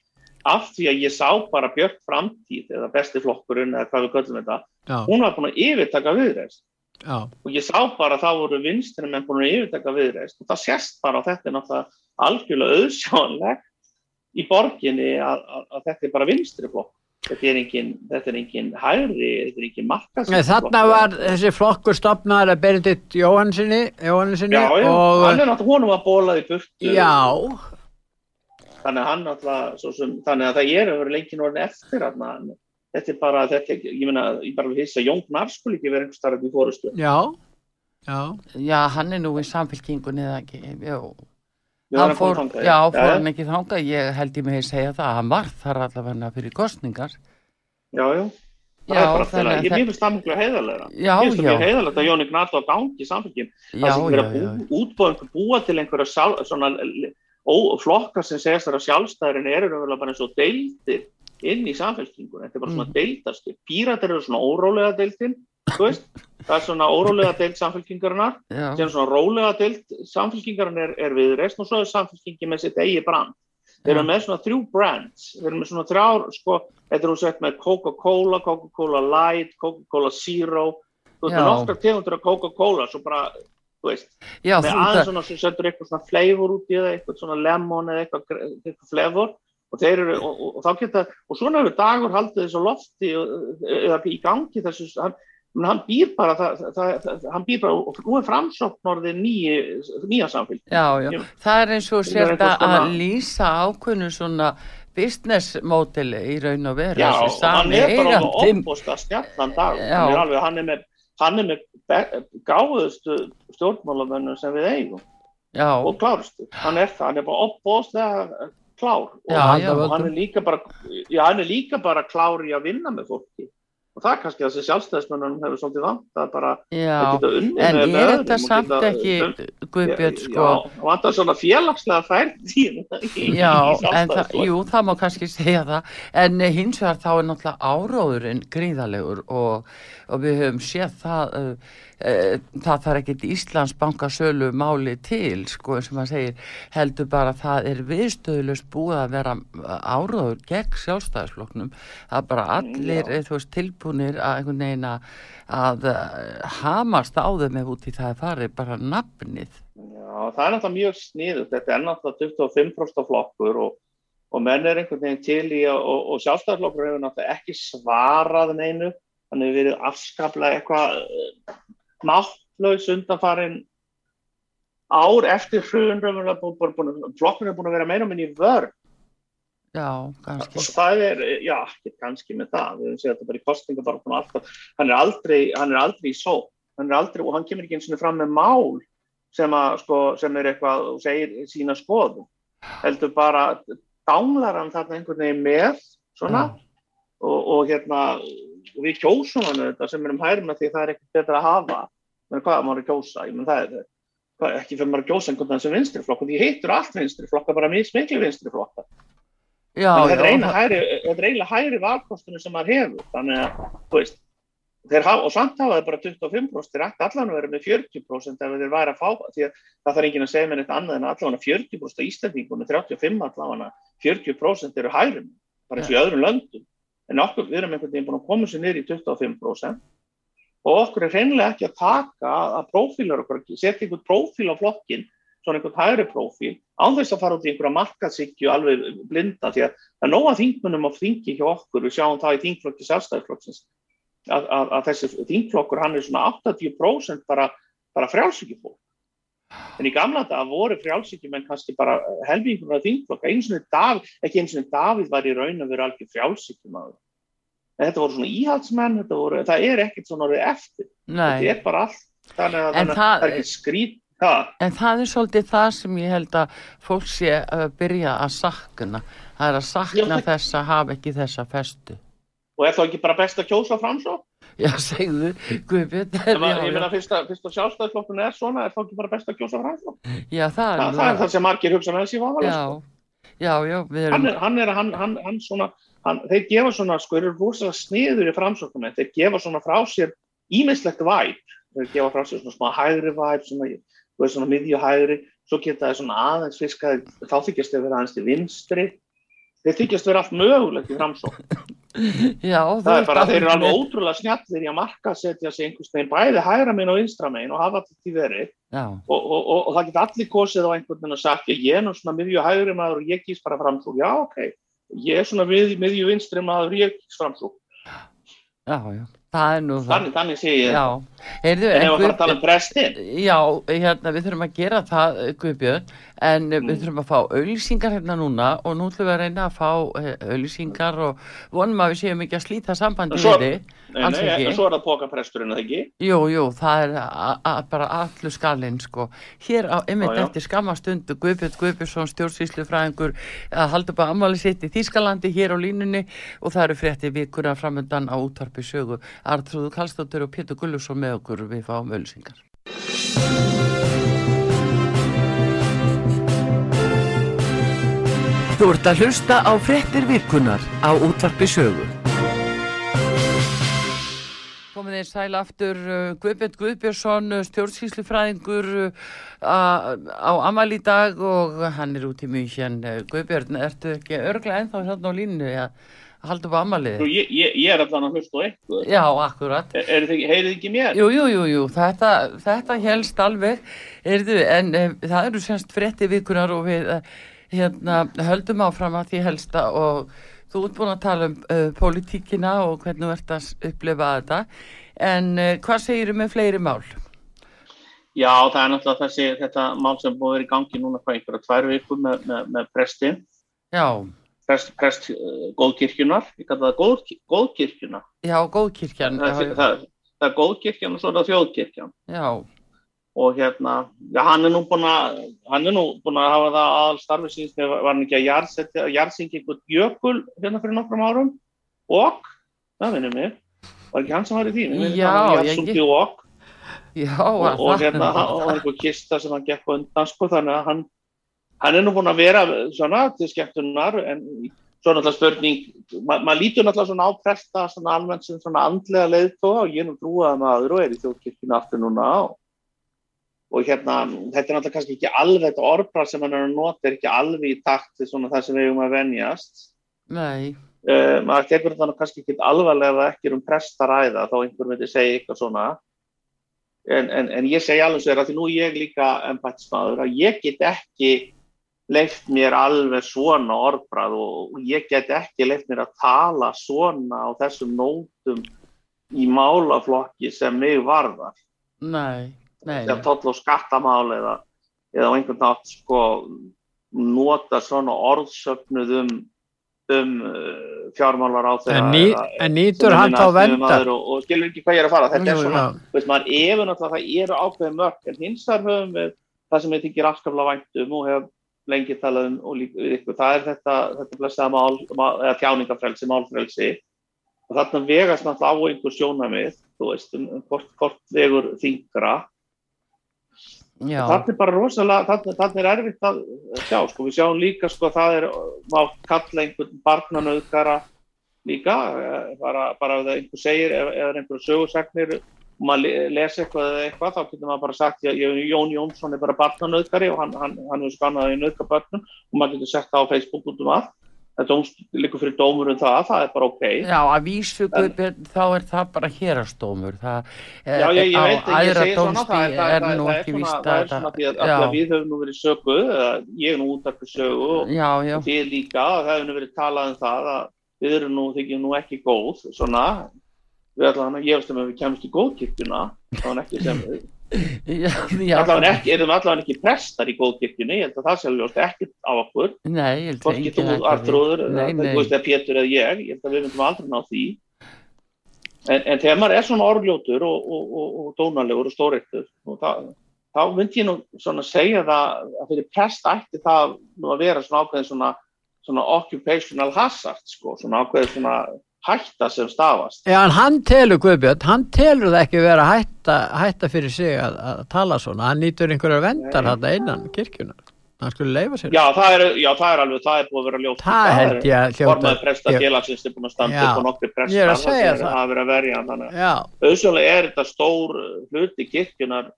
[SPEAKER 3] af því að ég sá bara Björn framtíð eða besti flokkurinn eða hvað við köllum þetta, Já. hún var búin að yfirtaka viðreist Já. og ég sá bara það voru vinstinum en búin að yfirtaka viðreist og það sést bara að þetta náttúrulega algjörlega auðsjónlegt í borginni að, að, að þetta er bara vinstri flokk þetta er engin, þetta er engin hægri, þetta er engin markasflokk.
[SPEAKER 2] Þarna var þessi flokkur stopnaður að Benedikt Jóhannssoni Jóhannssoni
[SPEAKER 3] Já, já,
[SPEAKER 2] og...
[SPEAKER 3] hann er náttúrulega, honum var bólað í burtu.
[SPEAKER 2] Já.
[SPEAKER 3] Þannig að hann náttúrulega, sem, þannig að það er að vera lenkin orðin eftir hann, þetta er bara, þetta, ég meina, ég bara vissi að Jón Gnarr skulle ekki vera einhver starf í fórustu.
[SPEAKER 2] Já, já.
[SPEAKER 1] Já, hann er nú í samfélkingunni eða ekki, já.
[SPEAKER 3] Hann fór,
[SPEAKER 1] þangað, já, fór hann ekki þangað, ég held ég mig að segja það, hann var þar allavega fyrir kostningar.
[SPEAKER 3] Já, já, já, ég finnst það mjög heiðarlega. Já, já. Ég finnst það mjög heiðarlega að Jóni Gnarl á gangi samfélgjum, það sem verið að bú, útbúa, búa til einhverja sjálf, svona ó, flokkar sem segast þar að sjálfstæðurinn eru bara eins og deildir inn í samfélgjum, þetta er bara svona mm. deildastu, píratir eru svona órólega deildin, það er svona órólega deilt samfélkingarinnar sem svona rólega deilt samfélkingarinnar er, er við rest og svo er samfélkingi með sitt eigi brand. Þeir eru með svona þrjú brands. Þeir eru með svona þrjár sko, þetta eru sett með Coca-Cola, Coca-Cola Light Coca-Cola Zero. Þú veist, nokkar tegundur af Coca-Cola svo bara, þú veist,
[SPEAKER 1] Já,
[SPEAKER 3] með aðeins
[SPEAKER 1] það,
[SPEAKER 3] svona sem setur eitthvað svona flavor út í það, eitthvað svona lemon eða eitthvað, eitthvað flavor og þeir eru, og, og, og þá geta, og svona hefur dagur haldið þessu á lofti og- eða í gangi þessu, hann, hann býr bara, það, það, hann býr bara, og nú er framsókn orðið nýja, nýja samfélg.
[SPEAKER 1] já, já, það er eins og
[SPEAKER 3] Ég
[SPEAKER 1] sért
[SPEAKER 3] einhvers
[SPEAKER 1] að að lýsa ákveðnu svona business modeli í raun og veru
[SPEAKER 3] Já, og hann er bara alveg opbósta stjallan dag, hann er alveg, hann er með, hann er með gáðustu stjórnmálamönnum sem við eigum.
[SPEAKER 1] Já,
[SPEAKER 3] og klárustu, hann er það, hann er bara opbóðslega klár. Og,
[SPEAKER 1] Já, já.
[SPEAKER 3] og hann er bara, já, hann er líka bara klár í að vinna með fólki. Og það er kannski það sem sjálfstæðismönnum hefur svolítið vant að bara
[SPEAKER 1] já,
[SPEAKER 3] að geta unnið
[SPEAKER 1] en
[SPEAKER 3] með-
[SPEAKER 1] er þetta samt
[SPEAKER 3] geta-
[SPEAKER 1] ekki, Guðbjörn, sko,
[SPEAKER 3] Já, og vantar svona félagslega færð
[SPEAKER 1] Já, en það, jú, það má kannski segja það, en eh, hins vegar þá er náttúrulega áróðurinn gríðalegur og, og við höfum séð það, uh, það þarf ekkit Íslandsbanka sölu máli til, sko, og maður segir, heldur bara að það er viðstöðulust búið að vera áróður gegn sjálfstæðisflokknum, það er bara allir,
[SPEAKER 3] Já.
[SPEAKER 1] eh, veist, tilbúnir að einhvern veginn að að uh, hamast á þeim ef út í það er farið bara nafnið.
[SPEAKER 3] Já, það er náttúrulega mjög sniðut, þetta er náttúrulega 25% flokkur og, og menn er einhvern veginn til í að, og, og sjálfstæðarflokkur hefur náttúrulega ekki svarað neinu, hann hefur verið afskaplega eitthvað eh, máttlaus undanfarin ár eftir hrun, raunverulega búin- búin- búin- flokkur hefur búin að vera meira minn í vörn.
[SPEAKER 1] Já, kannski.
[SPEAKER 3] það er, já, kannski með það, við höfum séð þetta bara í alltaf, hann er aldrei, hann er aldrei í só, hann er aldrei, og hann kemur ekki eins og fram með mál sem að, sko, sem er eitthvað, og segir sína skoðum, heldur bara, dámlar hann þarna einhvern veginn með, svona, og, og hérna, við kjósum hann þetta sem er um hærum að því það er ekkert betra að hafa, menn hvað maður er að kjósa, ég menn það er, hvað, ekki fyrir maður að kjósa einhvern veginn sem vinstri flokk, og því heitur allt vinstri flokka, bara mismikli vinstri flokka.
[SPEAKER 1] Já,
[SPEAKER 3] er
[SPEAKER 1] já,
[SPEAKER 3] eina hægri, þetta er eiginlega hægri valkostunum sem maður hefur, þannig að, þú veist, þeir hafa, og samt hafa þeir bara 25%, þeir ætti allan að vera með 40% ef þeir væri að fá, því að það þarf enginn að segja mér eitt annað en allan 40% af Íslandingunum, 35 allan 40% eru hægri, bara eins og í öðrum löndum, en okkur, við erum einhvern veginn búin að koma sér niður í 25% og okkur er hreinlega ekki að taka að prófílar okkur, setja einhvern prófíl á flokkin, svona einhvern hægri prófíl, án þess að fara út í einhverja markaðsíkju alveg blinda því að það er nóga þingmunum á þingi hjá okkur, við sjáum það í þingflokki sjálfstæðisflokksins að, að, að þessi þingflokkur hann er svona 80% bara, bara frjálsíkjufólk en í gamla dag voru frjálsíkjumenn kannski bara helmingur af þingflokka, eins og Davíð, ekki eins og Davíð var í raun að vera algjör frjálsíkjumadur en þetta voru svona íhaldsmenn voru, það er ekkert svona orðið eftir
[SPEAKER 1] nei.
[SPEAKER 3] þetta er bara allt þannig að, þannig að
[SPEAKER 1] það-
[SPEAKER 3] það er ekki skrít það
[SPEAKER 1] En það er svolítið það sem ég held að fólk sé að byrja að sakna. Það er að sakna
[SPEAKER 3] Já, það-
[SPEAKER 1] þess að hafa ekki þessa festu.
[SPEAKER 3] og er þá ekki bara best að kjósa fram svo
[SPEAKER 1] Já, segðu, Guðbjörn.
[SPEAKER 3] Ég meina
[SPEAKER 1] já,
[SPEAKER 3] fyrst að, fyrst að sjálfstæðisflokkun er svona, er þá ekki bara best að kjósa framsókn?
[SPEAKER 1] já, það er
[SPEAKER 3] Þa,
[SPEAKER 1] nú
[SPEAKER 3] það er það sem margir hugsa með þessi vávalega.
[SPEAKER 1] Já, já, já, við
[SPEAKER 3] Hann
[SPEAKER 1] erum,
[SPEAKER 3] er, hann er, hann, hann, hann svona, hann, þeir gefa svona, sko, þeir eru rosalega sniður í framsóknum, þeir gefa svona frá sér ímislegt væp, þeir gefa frá sér svona smá hægri væp, svona, þú svona miðju hægri, svo geta þeir svona aðeins fiskaði, þá þykjast þeir vera aðeins til vinstri, þeir þykjast vera allt mögulegt í framsókn. [LAUGHS]
[SPEAKER 1] já, þú
[SPEAKER 3] Það er bara, þeir eru alveg ótrúlega snjallir í að markasetja sig einhvers veginn bæði hægra megin og vinstra megin og hafa þetta verið
[SPEAKER 1] Já,
[SPEAKER 3] og, og, og, og það geta allir kosið á einhvern veginn og sagt ég er nú svona miðju hægri maður og ég kýst bara framsók, já ok ég er svona mið, miðju vinstri maður ég framsók,
[SPEAKER 1] já, já, það er nú það.
[SPEAKER 3] þannig, þannig segi ég
[SPEAKER 1] Já, heyrðu,
[SPEAKER 3] en ef að fara að tala um prestin
[SPEAKER 1] Já, hérna, við þurfum að gera það, eh, Guðbjörn, en mm. við þurfum að fá auðlýsingar hérna núna og nú ætlum við að reyna að fá eh, auðlýsingar og vonum að við séum ekki að slíta sambandi
[SPEAKER 3] Svo-
[SPEAKER 1] við þið.
[SPEAKER 3] nei, nei, svo er það pókapresturinn að ekki
[SPEAKER 1] Jú, jú, það er bara allur skalinn, sko. Hér á,
[SPEAKER 3] já.
[SPEAKER 1] eftir skammastundu, Guðbjörn Guðbjörnsson, stjórnsýslufræðingur, að halda að ammali sitt í Þýskalandi hér á línunni og það eru frétti vikuna framöndan á útvarpi sögu. Artrúðu Kallstóttur og Pétur Gullusson með okkur, við fáum auðlýsingar. Þú ert að hlusta á fréttir vikunar á útvarpi sögu. Komið aðeins sæl aftur uh, Guðbjörn Guðbjörnsson, stjórnsýslufræðingur uh, á Amal í dag og hann er út í mjög hérna. Guðbjörn, ertu ekki örglega ennþá hérna á línu að halda upp á Amalið?
[SPEAKER 3] Ég, ég, ég er alltaf að hlusta á eitthvað.
[SPEAKER 1] Já, akkurat.
[SPEAKER 3] Er, heyrið ekki mér?
[SPEAKER 1] Jú, jú, jú, jú. Þetta, þetta helst alveg, erðu, en um, það eru semst frétti vikunar og við hérna, höldum áfram að því helsta og Þú ert búin að tala um uh, politíkina og hvernig ert að upplifa þetta, en uh, hvað segir þú með fleiri mál?
[SPEAKER 3] Já, það er náttúrulega þessi, þetta mál sem búið verið í gangi núna frá einhverja tvær viku með, með, með presti.
[SPEAKER 1] Já.
[SPEAKER 3] Prest, prest uh, góðkirkjunar, ég kalla það góð, góðkirkjuna.
[SPEAKER 1] Já, góðkirkjan.
[SPEAKER 3] Það, það, það, það er góðkirkjan og svo er það þjóðkirkjan.
[SPEAKER 1] Já
[SPEAKER 3] og hérna, já, hann er nú búin að hann er nú búin að hafa það aðal starfi síðan þegar var hann ekki að jarðsetja jarðsyngi einhvern jökul hérna fyrir nokkrum árum og, það finnum við var ekki hann sem var í þín
[SPEAKER 1] já,
[SPEAKER 3] jarðsungi og
[SPEAKER 1] já,
[SPEAKER 3] og, og hérna, og einhver kista sem hann gekk undan, sko, þannig að hann hann er nú búin að vera svona til skemmtunar en svo náttúrulega spurning, ma maður lítur náttúrulega svona á presta svona almennt sem svona andlega leiðtóa og ég nú trúaði maður og er í þjóðkirkina aftur núna og og hérna, þetta er náttúrulega kannski ekki alveg þetta orðbrað sem hann er að nota er ekki alveg í takt til svona það sem við erum að venjast.
[SPEAKER 1] Nei.
[SPEAKER 3] Uh, maður tekur þetta kannski ekki alvarlega ekki um prestaræða þá einhver myndi segja eitthvað svona. En, en, en ég segi alveg sér að því nú ég líka ennbætsmaður að ég get ekki leift mér alveg svona orðbrað og ég get ekki leift mér að tala svona á þessum nótum í málaflokki sem mig varðar.
[SPEAKER 1] Nei
[SPEAKER 3] sem tóll og skattamál eða, eða á einhvern nátt sko nota svona orðsöfnuð um, um uh, fjármálar á þeirra
[SPEAKER 2] en, ný, en nýtur hann þá venda
[SPEAKER 3] og, og skilur ekki hvað ég er að fara. Þetta er svona, veist maður náttúrulega það eru ákveðið mörg en hins þar höfum við það sem ég þykir afskafla væntum og hef lengi talað um og líka við ykkur það er þetta, þetta blessaða mál, eða þjáningafrelsi, málfrelsi. Og þarna vegast náttúrulega á einhver sjónamið þú veist, um, um hvort, hvort vegur þingra Þannig er bara rosalega, þannig er erfitt að sjá, sko, við sjáum líka, sko, það er, má kalla einhvern barnanauðgara líka, eh, bara, bara ef einhver segir, ef, ef einhver sögursagnir, og maður lesa eitthvað eða eitthvað, þá getur maður bara sagt, já, Jón Jónsson er bara barnanauðgari og hann, hann, hann er skannaði í nauðgabönnum og maður getur sett það á Facebook út um allt. Þetta líkur fyrir dómur um það, það er bara ok.
[SPEAKER 1] Já, að vísu Guðbjörn, þá er það bara hérastómur það
[SPEAKER 3] er, Já, ég, ég veit, ég segi svona það er, það, það, það er svona því að, að við höfum nú verið sögu ég er nú út af þessu sögu og þið líka, það hefur nú verið talað um það að við erum nú, þykjum nú ekki góð svona, við ég veist um að við kemumst í góðkirkuna þá er ekki sem [LAUGHS] allavega ekki, erum allavega ekki prestar í góðkirkjunni, ég held að það alveg ekkert á okkur.
[SPEAKER 1] Nei, ég held
[SPEAKER 3] að ekki þú artrúður, þú veist að Pétur eða ég ég held að við myndum aldrei ná því. En, en þegar maður er svona orðljótur og, og, og, og dónalegur og stóreittur þá myndi ég nú svona segja það að fyrir prest ætti það nú að vera svona ákveðin svona, svona occupational hazard sko, svona ákveðin svona hætta sem stafast.
[SPEAKER 2] Já, en hann telur Guðbjörn, hann telur það ekki vera hætta, hætta fyrir sig að, að tala svona, hann nýtur einhverja vendar hann innan kirkjunar, hann skulle leifa sér.
[SPEAKER 3] Já, það er, já, það er alveg, það er búið að vera ljótt.
[SPEAKER 2] Það held ég að
[SPEAKER 3] hljóta. Formaði presta félagsins er búin að standa upp á nokkri presta.
[SPEAKER 2] Ég er að segja það.
[SPEAKER 3] Það er að vera verja hann þannig. Auðvitað er þetta stór hluti kirkjunar,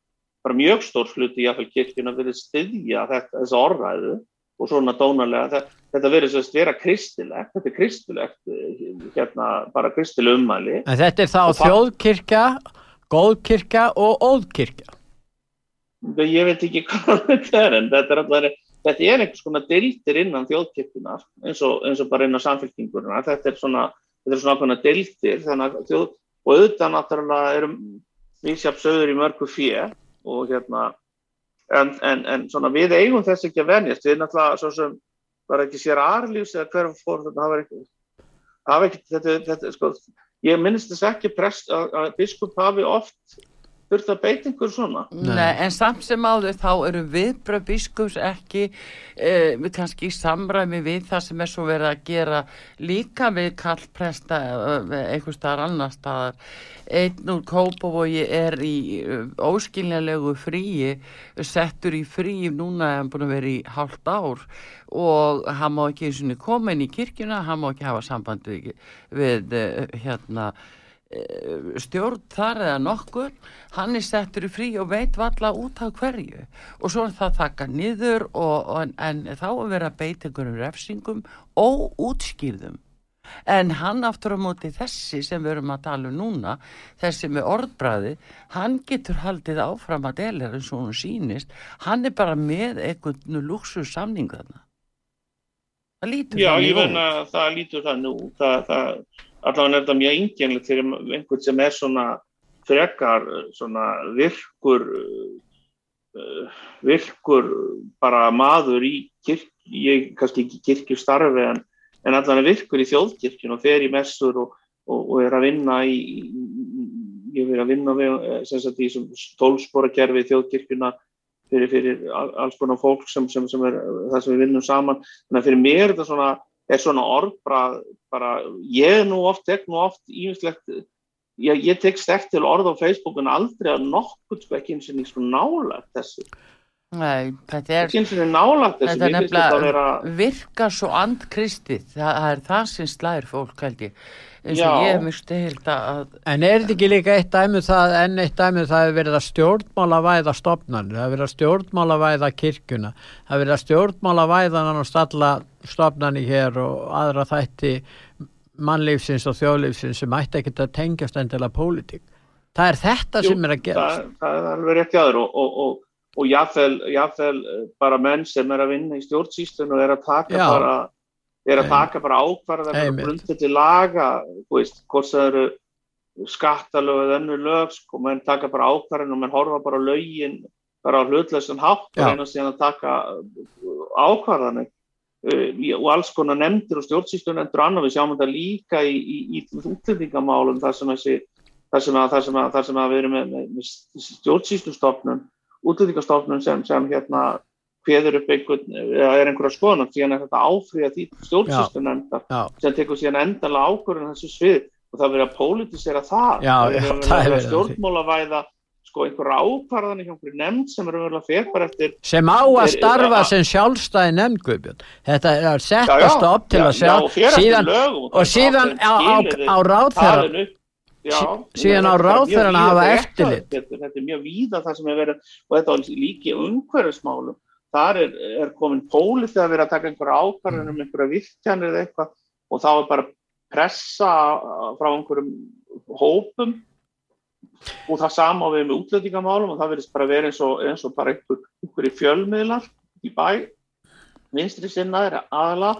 [SPEAKER 3] bara mjög stór hluti aðfæl kirkjunar verið styðja þetta, þessa orðræðu og svona dónalega. Þetta verður sérst vera kristilegt þetta er kristilegt hérna bara kristileg ummæli.
[SPEAKER 2] En þetta er þá þjóðkirkja góðkirkja og óðkirkja.
[SPEAKER 3] Ég veit ekki [LAUGHS] hvað þetta er en þetta er alltaf þetta er einhvers konar deildir innan þjóðkirkjunar eins og, eins og bara innan samfélkingurna þetta er svona, þetta er svona okkurna deildir þjóð, og auðvitað náttúrulega erum við sjálfsögur í mörgu fjö og hérna en, en, en svona við eigum þess ekki að venjast. Við náttúrulega svo sem var ekki sér aðrlýfs eða hverjum fór þetta var ekki, var ekki þetta, þetta, sko, ég minnist þess ekki prest að, að biskup hafi oft þurft að beita einhver svona?
[SPEAKER 1] Nei, en samt sem áður þá eru viðbröð biskups ekki eh, kannski í samræmi við það sem er svo verið að gera líka við kallpresta einhver staðar annar staðar. Einn úr Kópavogi er í óskiljanlegu fríi settur í fríi núna er hann búin að vera í hálft ár. Og hann má ekki koma inn í kirkjuna hann má ekki hafa samband við, við hérna eh, stjórn þar eða nokkur hann er settur í frí og veit valla út af hverju. Og svo er það þakka niður og, og, en þá er verið að beita einhverjum refsingum og útskýrðum en hann aftur á móti þessi sem við erum að tala um núna þessi með orðbræði hann getur haldið áfram að delir eins og hún sínist hann er bara með einhvern luxus samning þarna. Það lítur
[SPEAKER 3] Já,
[SPEAKER 1] þannig
[SPEAKER 3] ég
[SPEAKER 1] út.
[SPEAKER 3] venna það lítur það nú það, það, allavega er þetta mjög eingjænlegt fyrir einhvern sem er svona frekar svona virkur uh, virkur bara maður í kirk ég kannski ekki kirkjustarfi en, en allavega virkur í þjóðkirkjun og fer í messur og, og, og er að vinna í, í ég er að vinna við eh, í tólsporakerfi þjóðkirkjuna fyrir, fyrir al- alls konar fólk sem, sem, sem er það sem við vinnum saman. Þannig að fyrir mér er þetta svona er svona orð bara, bara ég er nú oft, tek nú oft ímislegt ég, ég tek stert til orð á Facebook en aldrei að nokkuð sko ekki eins og nýtt svona nálagt þessu.
[SPEAKER 1] Nei, þetta er Þetta er
[SPEAKER 3] að vera
[SPEAKER 1] nefnilega virkar svo andkristið, það, það er það sem slæðir fólk held ég, eins og
[SPEAKER 3] Já.
[SPEAKER 1] ég hef mjög stilt að,
[SPEAKER 2] En er þetta ekki líka eitt dæmið það, enn eitt dæmið það hefur verið að stjórnmálavæða stopnarnir, það hefur verið að stjórnmálavæða kirkjuna, það hefur verið að stjórnmálavæða hann og stalla stopnarnir hér og aðra þætti mannlífsins og þjóðlífsins sem ætti ekkert að tengjast endilega pólitík. Það er þetta
[SPEAKER 3] Jú,
[SPEAKER 2] sem er að gerast.
[SPEAKER 3] það, það er alveg rétt jáður og, og, og, og jáfnvel, jáfnvel eh, bara menn sem er að vinna í stjórnsýslun og er að taka
[SPEAKER 2] Já.
[SPEAKER 3] bara er að taka bara ákvarðar
[SPEAKER 2] Einmitt.
[SPEAKER 3] grundvelli laga þú veist, hvort það eru skattalög eða önnur lög sko, menn taka bara ákvarðan og menn horfa bara lögin bara á hlutlausan hátt og
[SPEAKER 2] Já.
[SPEAKER 3] reyna síðan að taka ákvarðanir uh, og alls konar nefndir og stjórnsýslunendur og annað við sjáum þetta líka í, í, í útlendingamálum þar sem þessi þar sem að, þar sem að, þar sem að við erum með, með, stjórnsýslustofnun útlendingastofnun sem, sem hérna hveður upp einhvern, eða er einhverja skoðan síðan er þetta áfríða því stjórnsýslunendar
[SPEAKER 2] Já,
[SPEAKER 3] sem tekur síðan endalega ákvörðun þessu svið og það verið að pólitísera það
[SPEAKER 2] Já,
[SPEAKER 3] það
[SPEAKER 2] það
[SPEAKER 3] að
[SPEAKER 2] er
[SPEAKER 3] vera
[SPEAKER 2] verið að
[SPEAKER 3] stjórnmálavæða sko einhverja ákvarðan hjá einhverju nefnd sem eru verið að fer bara eftir
[SPEAKER 2] sem á að
[SPEAKER 3] Er-
[SPEAKER 2] starfa
[SPEAKER 3] er-
[SPEAKER 2] sem sjálfstæði nefnd. Þetta er að
[SPEAKER 3] já,
[SPEAKER 2] stopp til
[SPEAKER 3] já,
[SPEAKER 2] að sjá síðan, og
[SPEAKER 3] er
[SPEAKER 2] síðan á, ráðherra
[SPEAKER 3] upp. Já,
[SPEAKER 2] Sí- síðan á
[SPEAKER 3] er
[SPEAKER 2] ráðherrann að hafa
[SPEAKER 3] er
[SPEAKER 2] eftirlit.
[SPEAKER 3] Þetta, þetta er mjög víða það sem er verið og þetta var líki umhverfismálum þar er, er komin pólið þegar verið að taka einhverja ákvarðan um einhverja virkjanir eða eitthvað og þá er bara pressa frá einhverjum hópum. Og það sama við með útlendingamálum og það verðist bara verið eins og, eins og bara einhver, einhverju fjölmiðlar í bæ. Vinstri sinnaðir aðla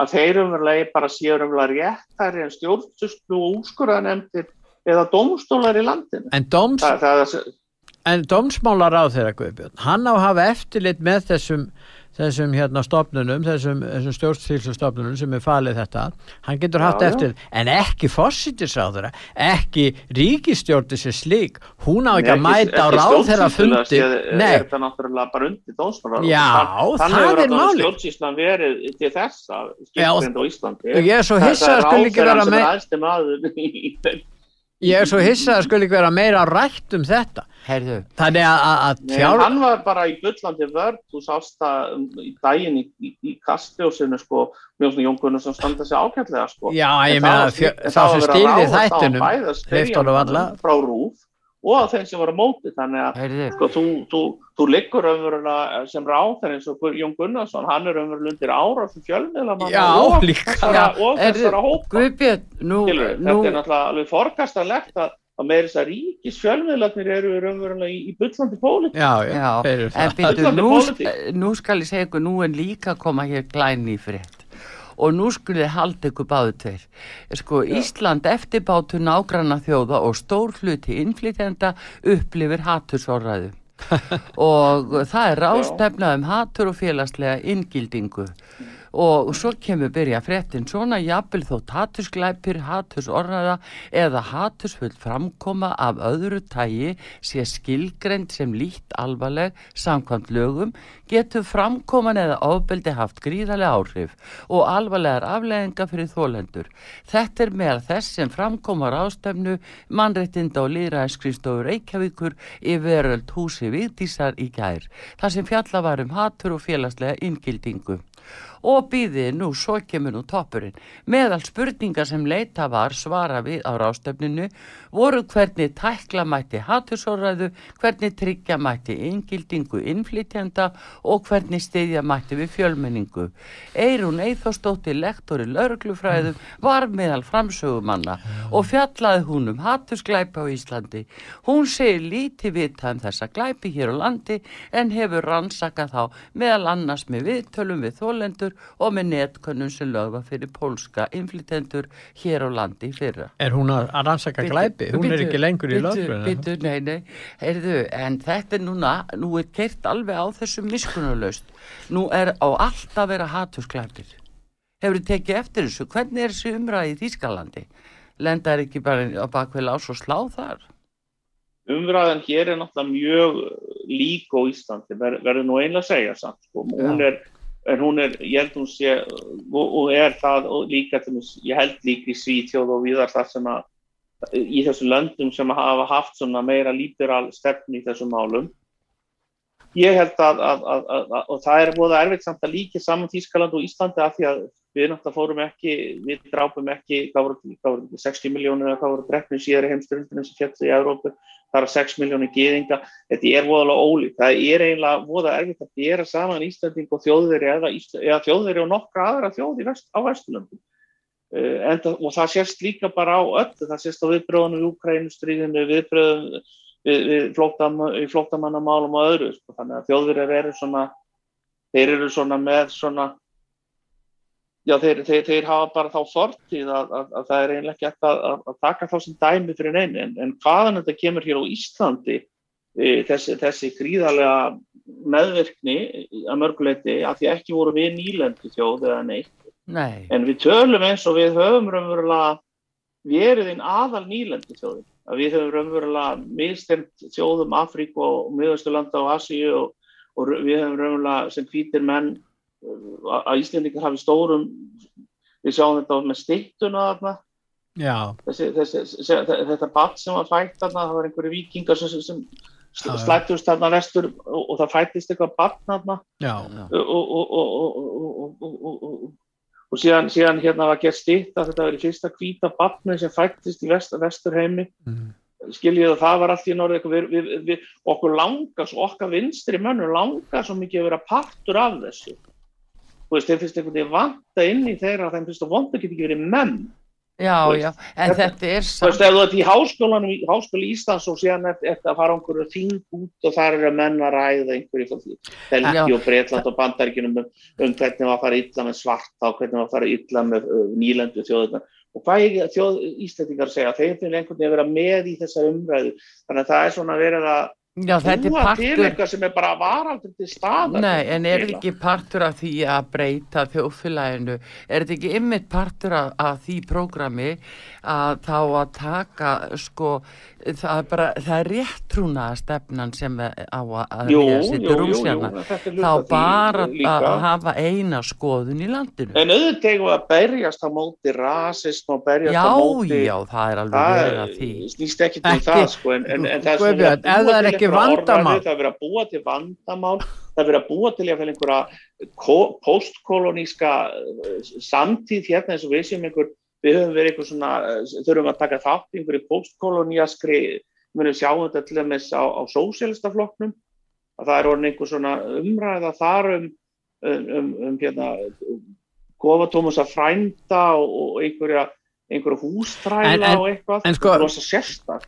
[SPEAKER 3] að þeir umverulega bara séu umverulega réttari en stjórnsustlu og úrskurðanemndir eða dómstólar í landinu.
[SPEAKER 2] en
[SPEAKER 3] það,
[SPEAKER 2] En dómsmálar á þeirra Guðbjörn, hann á að hafa eftirlit með þessum, þessum hérna stofnunum, þessum, þessum stjórnstílsustofnunum sem er falið þetta, hann getur haft
[SPEAKER 3] Já, já.
[SPEAKER 2] eftir, en ekki þeirra, ekki ríkistjórnir sem slík, hún á ekki að mæta á ráð þeirra fundi,
[SPEAKER 3] Er
[SPEAKER 2] nei,
[SPEAKER 3] þetta náttúrulega bara undir dómstólar?
[SPEAKER 2] Já, það er málið.
[SPEAKER 3] Stjórnsýslan verið til þess að
[SPEAKER 2] Já,
[SPEAKER 3] skiptind á Íslandi.
[SPEAKER 2] ég er svo hissa að skul ekki vera með... ég er svo hissa að skul ekki vera meira rætt um þetta,
[SPEAKER 1] heyrðu,
[SPEAKER 2] þannig að, að, að
[SPEAKER 3] Nei,
[SPEAKER 2] fjár,
[SPEAKER 3] hann var bara í bullandi vörð, þú sást það um, í daginn í, í, í kastljósinu sko, mjög svona Jón Gunnarsson standa sig ágætlega sko.
[SPEAKER 2] já, ég meina,
[SPEAKER 3] það
[SPEAKER 2] sem stýrði þættinum,
[SPEAKER 3] bæði að spyrja
[SPEAKER 2] hleypti honum
[SPEAKER 3] hann
[SPEAKER 2] alla.
[SPEAKER 3] frá rúf og að þeim sem var á móti. Þannig að sko, þú, þú, þú liggur öfurlega sem ráþar eins og Jón Gunnarsson hann er öfurlega undir ára sem fjölmiðla
[SPEAKER 2] Já,
[SPEAKER 3] og
[SPEAKER 2] líka.
[SPEAKER 3] þessara,
[SPEAKER 1] Já,
[SPEAKER 3] og þessara hópa.
[SPEAKER 1] Guðbjörn, nú,
[SPEAKER 3] Skilurðu,
[SPEAKER 1] nú,
[SPEAKER 3] þetta er náttúrulega alveg forkastarlegt að, að meira þess að ríkis fjölmiðlarnir eru öfurlega í, í bullandi pólit
[SPEAKER 2] já, já,
[SPEAKER 1] en
[SPEAKER 2] það.
[SPEAKER 1] byrju, nú, nú skal ég segja ykkur, nú er líka að koma hér glæni í frétt og nú skulle halda ykkur báðu tveir. Sko, Ísland eftirbátur nágranna þjóða og stór hluti innflytjenda upplifir hattursorraðu. [LAUGHS] og það er rástefna um hattur og félagslega inngildingu og svo kemur byrja fréttin svona jafnvel þótt hattursglæpir, hattursorraða eða hattursfull framkoma af öðru tægi sé skilgrend sem lítt alvarleg samkvæmt lögum getur framkoman eða ofbeldi haft gríðarlega áhrif og alvarlegar afleðinga fyrir þólendur. Þetta er meðal þess sem framkoma rástefnu mannréttinda og líðræðskristofur Reykjavíkur í veröld húsi Vigdísar í gær, þar sem fjalla var um hattur og félagslega inngildingu. Og býðið nú svo kemur nú toppurinn. Meðal spurningar sem leita var svara við á rástefninu voru hvernig tækla mætti hattusóraðu, hvernig tryggja mætti ingildingu innflytjanda og hvernig stiðja mætti við fjölmenningu. Eirún Eithostóttir, lektori lauruglufræðu, var meðal framsögumanna og fjallaði hún um hattusglæpa á Íslandi. Hún segir lítið vita um þessa glæpi hér á landi en hefur rannsakað þá meðal annars með viðtölum við þólendur og með netkönnum sem lögða fyrir pólska innflytendur hér á landi fyrra.
[SPEAKER 2] Er hún að rannsaka glæpi? Hún er ekki lengur í lögfræðinu.
[SPEAKER 1] Bitu, nei, nei, heyrðu, en þetta er núna, nú er kert alveg á þessu miskunnulegst. Nú er á allt að vera hatusglæpir. Hefur þið tekið eftir þessu? Hvernig er þessu umræði í Þýskalandi? Lendar ekki bara á bakveil ás og slá þar?
[SPEAKER 3] Umræðan hér er náttúrulega mjög lík á Íslandi, Ver, verður nú einlega að segja samt. Sko. Hún er, en hún er, ég held hún sé, og, og er það og líka ég held líka í Svítjóð og viðar þar sem að í þessum löndum sem hafa haft svona meira líberal stefni í þessum málum. Ég held að, að, að, að og það er búið að erfitt samt að líka saman Þískaland og Íslandi af því að við náttúrulega fórum ekki, við drápum ekki hvað voru, hvað voru 60 miljónir eða hvað voru drefnum síðar í heimsturundinu sem fjöldið í Európu, það er 6 miljónir gýðinga, þetta er voðalega ólíkt. Það er eiginlega voða erfitt að bera saman Íslanding og þjóðveri eða, eða þjóðveri og nokkra aðra þjóði vest, á Vesturlöndum. Uh, og það sést líka bara á öll það sést á viðbröðunum í Ukrænustríðinu viðbröðum við, við flóttam, í flóttamannamálum og öðru sko. þannig að þjóðverðir eru svona þeir eru svona með svona já þeir, þeir, þeir hafa bara þá fortíð að, að, að það er einlega ekki að, að taka þá sem dæmi fyrir neini en, en hvaðan þetta kemur hér á Íslandi e, þessi, þessi gríðarlega meðvirkni að mörguleiti að því ekki voru við nýlendu þjóð eða neitt
[SPEAKER 1] Nei.
[SPEAKER 3] En við tölum eins og við höfum raunverulega verið einn aðal nýlendu þjóðin. Að við höfum raunverulega mistemt þjóðum Afríku og miðausturlanda og Asíu og, og við höfum raunverulega sem hvítir menn að Íslandingar hafi stórum, við sjáum þetta með stittuna þarna. Þessi, þessi, þessi, þetta batt sem var fætt þarna, það var einhverju vikingar sem, sem slættust þarna vestur og, og það fættist eitthvað batt þarna. Og, og og síðan, síðan hérna var gert stýtt að þetta verið fyrsta kvíta barni sem fættist í vest, vesturheimi. Mm. skiljið að það var allt í norð okkur langar okkar vinstri mönnur langar svo mikið að vera partur af þessu þú veist, þeir finnst einhvern veginn vanta inn í þeirra þeim finnst að vonda getur ekki verið menn.
[SPEAKER 1] Já, já, en þetta, þetta er
[SPEAKER 3] Þú veist, ef þú ert í háskólanum, í háskóli Íslands og síðan eftir, að fara einhverju þing út og þar eru menn að ræða einhverju Belgi og Breitland og Bandaríkinum um, um hvernig var að fara illa með svarta og hvernig var að fara illa með nýlendu þjóðunar og hvað er þjóð Íslandingar segja, þeir finnir einhvern veginn að vera með í þessa umræðu, þannig að það er svona verið að
[SPEAKER 1] Já, þetta er partur...
[SPEAKER 3] til eitthvað sem er bara varaldur til staðar.
[SPEAKER 1] Nei, en er þetta ekki partur af því að breyta þjóðfélaginu? Er þetta ekki ymmit partur af, af því prógrami að þá að taka, sko, það er bara, það er réttrúna stefnan sem á að
[SPEAKER 3] við
[SPEAKER 1] sittur rúmsjana. Þá bara að hafa eina skoðun í landinu.
[SPEAKER 3] En auðvitað við að berjast á móti rasism og berjast á móti...
[SPEAKER 1] Já, já, það er alveg verið að því.
[SPEAKER 3] Snýst ekki til það, sko, en, en, en það
[SPEAKER 2] er svona... Ef það er ekki vandamál.
[SPEAKER 3] Það er verið að búa til vandamál, það er verið að búa til einhverja postkoloníska samtíð hérna eins og við sem einhver við höfum verið eitthvað svona, þurfum að taka þátt í einhverju postkolóniaskri, við höfum sjáum þetta til dæmis á, á sósélistafloknum, að það er orðin einhver svona umræða þar um, um, um, um hérna, gofatómus að frænda og, og einhverja, einhverja hústræla og eitthvað,
[SPEAKER 2] en sko.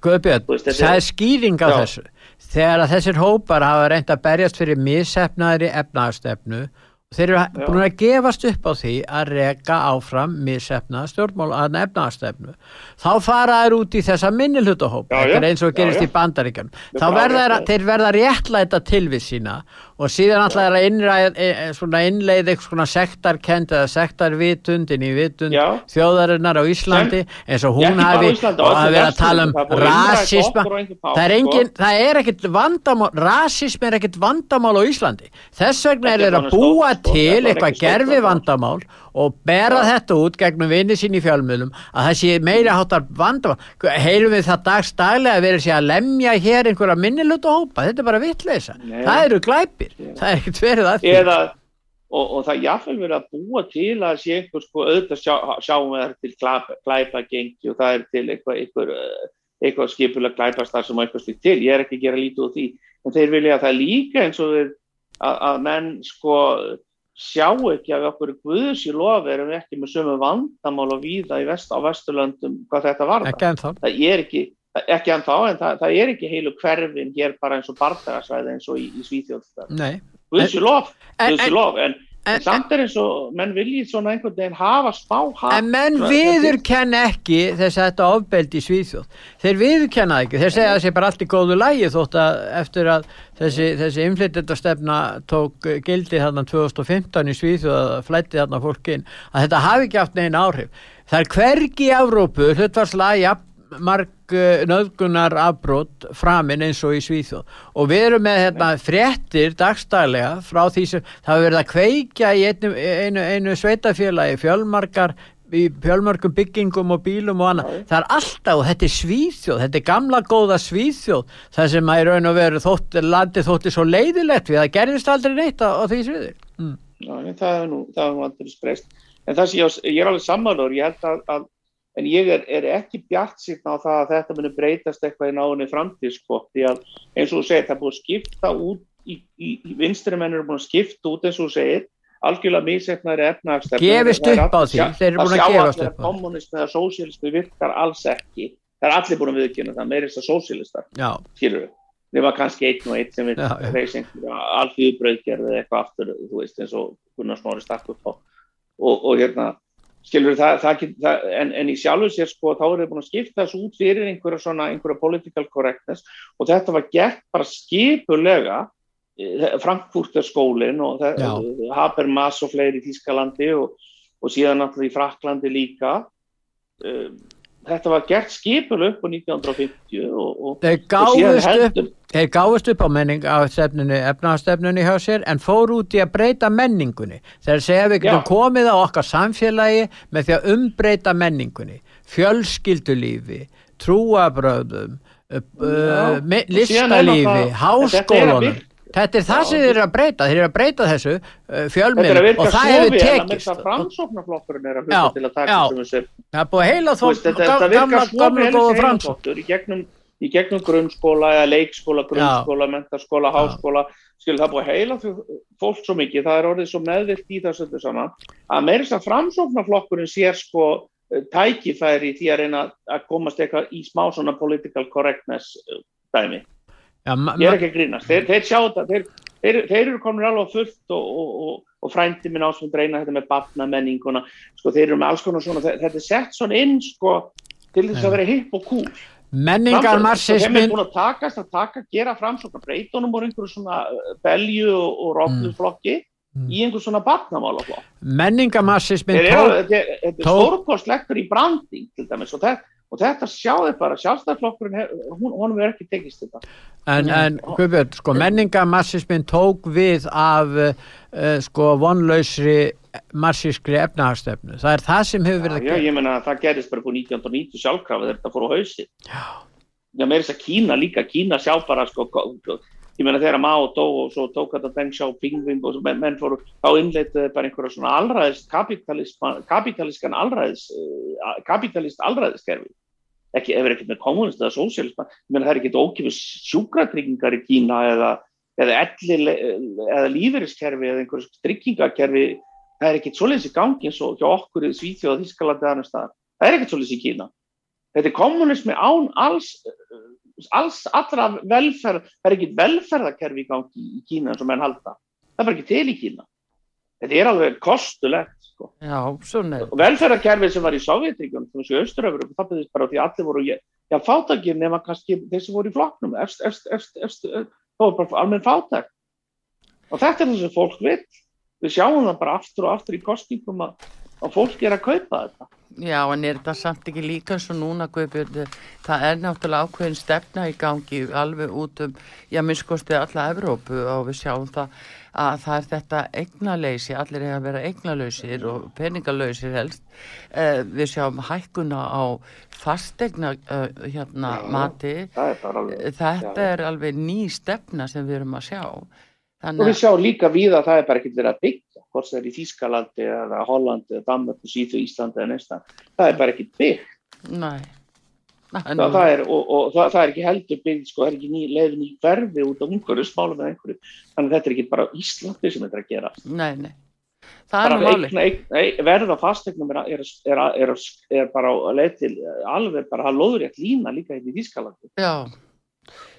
[SPEAKER 2] Guðbjörn, það er skýring á já. þessu. Þegar að þessir hópar hafa reynd að berjast fyrir missefnaðri efnaðstefnu Þeir eru búin að gefast upp á því að reka áfram missefna stjórnmál að nefnastefnu. Þá fara þær út í þessa minnilhutahóp, eins og gerist já, já. í bandaríkjum. Þá verða þeir verða réttlæta tilvið sína og síðan alltaf er að innræð, e, e, innleið eitthvað svona sektarkend eða sektarvitundin í vitund já. þjóðarinnar á Íslandi eins og hún hafi að vera að tala um rasisma. Það er, engin, það er ekkit vandamál, rasism er ekkit vandamál á Íslandi. Þess vegna er þeir að búa til eitthvað gerfi vandamál og bera þetta út gegnum vinni sín í fjölmjölum að það sé meira hátar vandamál. Heyrum við það dagstælega að vera að lemja hér einhverja minniluta hópa? Þetta er bara vittleisa, það eru glæpir Já. það er ekkert verið að
[SPEAKER 3] því eða, og, og það jáfnvel verið að búa til að sé einhver sko auðvitað sjá, sjáum við það til glæpagengi og það er til eitthvað, eitthvað, eitthvað skipulega glæpastar sem eitthvað slikt til, ég er ekki að gera lítið úr því, en þeir vilja að það líka eins og við að, að menn sko sjá ekki að okkur guðs í lofi erum við ekki með sömu vandamál og víða vest, á vesturlöndum hvað þetta var
[SPEAKER 2] það.
[SPEAKER 3] Það er ekki, ekki ennþá, en það, það er ekki heilu hverfin hér bara eins og barndagarsvæði eins og í, í Svíþjóð.
[SPEAKER 2] Nei
[SPEAKER 3] Guðsir lof, guðsir lof, en, en samt er eins og menn viljið svona einhvern veginn hafa spá hafa.
[SPEAKER 2] En menn viðurkenn ekki þess að þetta ofbeldi í Svíþjóð. Þeir viðurkenna ekki, þeir segja að það sé bara allt í góðu lægi þótt að eftir að þessi, þessi inflytendastefna tók gildi þarna 2015 í Svíþjóð að flætti þarna fólkin, að þetta hafi ekki haft negin áhrif. Það er hvergi í Evrópu hlutvarslega marg nöðgunar afbrót framinn eins og í Svíþjóð. Og við erum með hérna, fréttir dagstælega frá því sem það hefur verið að kveikja í einu, einu, einu sveitafélagi fjölmarkar í fjölmörgum byggingum og bílum og annað, það er alltaf, þetta er svíþjóð þetta er gamla góða svíþjóð það sem að í raun og veru þótt, landi þótti svo leiðilegt við, það gerðist aldrei neitt á, á því sviði.
[SPEAKER 3] Mm. Já, það er nú, það er nú aldrei spreyst en það sem ég, ég er alveg sammáður, ég held að, að en ég er, er ekki bjart síðan á það að þetta muni breytast eitthvað í náðunni framtíð sko, því að eins og þú segir, það er búin að skipta út í, í, í vinstri mennur er búin að skipta út eins og þú segir, algjörlega mísetnaðri efnagstefn
[SPEAKER 2] gefist upp á því, þeir eru búin að gefast upp á
[SPEAKER 3] því. kommunismi eða sósílismi virkar alls ekki, það er allir búin að viðkynna það meirist að sósílistar, skilur við við varum kannski einn og einn sem við alþjóðu bröðgerði eitthvað aftur, þú veist, eins og Gunnar Smári stakk upp á. Og, og hérna skilur það, það, það en, en í sjálfu sér sko þá er það búin að skipta þessu út fyrir einhverja svona, einhverja political correctness og þetta var gert bara skipulega eh, Frankfurter skólin og Habermas og fleiri í Þískalandi og, og síðan náttúrulega í Fraklandi líka. Um, þetta var gert skipul upp á 1950 og, og,
[SPEAKER 2] þeir gáðist upp, á menning á efnastefnunni hjá sér en fór út í að breyta menningunni. Þeir segja við getum komið á okkar samfélagi með því að umbreyta menningunni. Fjölskyldulífi trúabröðum uh, listalífi háskólunum Þetta er það sem þeir eru að breyta, þeir eru að breyta þessu uh, fjölminn og það hefur tekist.
[SPEAKER 3] Þetta framsóknarflokkurinn er að hluta til að taka sem þessu.
[SPEAKER 2] Það er búið heila
[SPEAKER 3] virkar svo vel þessi heilaflokkur í gegnum, í gegnum grunnskóla eða leikskóla, grunnskóla, mentarskóla, háskóla, skil það búið heila fólk svo mikið, það er orðið svo meðvilt í þessu öllu saman, að meirist að framsóknarflokkurinn sér sko tækifæri því að reyna að komast eitthvað í smá svona political correctness dæmi. Já, ég er ekki að grínast, þeir, þeir sjá þetta þeir, þeir, þeir eru komin alveg fullt og, og, og, og frændi minn ásvönd reyna þetta með batna menninguna sko, þeir eru með alls konar svona, þetta er sett svona inn sko, til þess að vera hipp og kúl.
[SPEAKER 2] Menningar marxismin
[SPEAKER 3] þeim er búin að takast að taka, gera fram svona breytunum og einhverju svona uh, belju og rofnuflokki mm. í einhverju svona batnamálaflokk
[SPEAKER 2] menningar marxismin
[SPEAKER 3] þetta er stórkostlektur í branding til dæmis og þetta og þetta sjáðu bara, sjálfstæðarflokkurinn honum er ekki tekist þetta
[SPEAKER 2] En, en Guðbjörn, sko menningamassismin tók við af uh, sko vonlausri marxískri efnahagsstefnu, það er það sem hefur verið
[SPEAKER 3] að gera. Já, ég menna að það gerist bara på 1990 sjálfkrafa þegar þetta fór á hausi Já. Já, með þess að Kína líka, Kína sjá bara sko, ég menna þegar Mao dó og svo tók þetta Deng Xiaoping og menn, menn fóru, þá innleitið bara einhverja svona allræðist kapitalískan allræðis uh, kapitalist allræðiskerfi ekki, ef er ekkert með kommunist eða sósjálism það er ekkert ókipis sjúkratryggingar í Kína eða, eða, eða lífeyriskerfi eða einhverjum tryggingakerfi. Það er ekkert svoleiðis í gangi eins og hjá okkur í Svíþjóð og Þískalandi eða það er ekkert svoleiðis í Kína. Þetta er kommunismi án alls, alls allra velferð það er ekkert velferðakerfi í gangi í Kína eins og menn halda. Það er bara ekki til í Kína. Þetta er alveg kostulegt sko.
[SPEAKER 1] Já,
[SPEAKER 3] og velferðarkerfið sem var í Sovjetríkjum þessu austuröfur, það byrðist bara því allir voru já, fátakir nema kannski þeir sem voru í flokknum efst, efst, efst, efst þá er bara almenn fátak og þetta er það sem fólk vil við sjáum það bara aftur og aftur í kostningum að, að fólk er að kaupa þetta
[SPEAKER 1] Já, en er þetta samt ekki líka svo núna, Guðbjörn, það er náttúrulega ákveðin stefna í gangi alveg út um, já, minnskosti alla Evrópu og við sjáum það að það er þetta eignaleysi, allir er að vera eignalöysir og peningalöysir helst. Eh, við sjáum hækkuna á fastegna eh, hérna, já, mati.
[SPEAKER 3] Er alveg,
[SPEAKER 1] þetta já. er alveg ný stefna sem við erum að sjá.
[SPEAKER 3] Þannig... Og við sjáum líka við að það er bara ekki verið að byggja. Hvort það er í Þískalandi eða Hollandi eða Danmark og Svíþjóð Íslandi eða neistan, það er bara ekki byggt
[SPEAKER 1] Nei.
[SPEAKER 3] það, það er, og, og það, það er ekki heldur byggt sko, það er ekki ný, leiðin í verfi út á umhverjusmálum eða einhverju, þannig að þetta er ekki bara Íslandi sem þetta er að gera
[SPEAKER 1] Nei, nei. Það er nú
[SPEAKER 3] bara
[SPEAKER 1] máli.
[SPEAKER 3] eigna, eigna, verð á fastegnum er, er, er, er, er bara á leið til alveg bara að loðrétt lína líka hérna í Þískalandi
[SPEAKER 1] Já.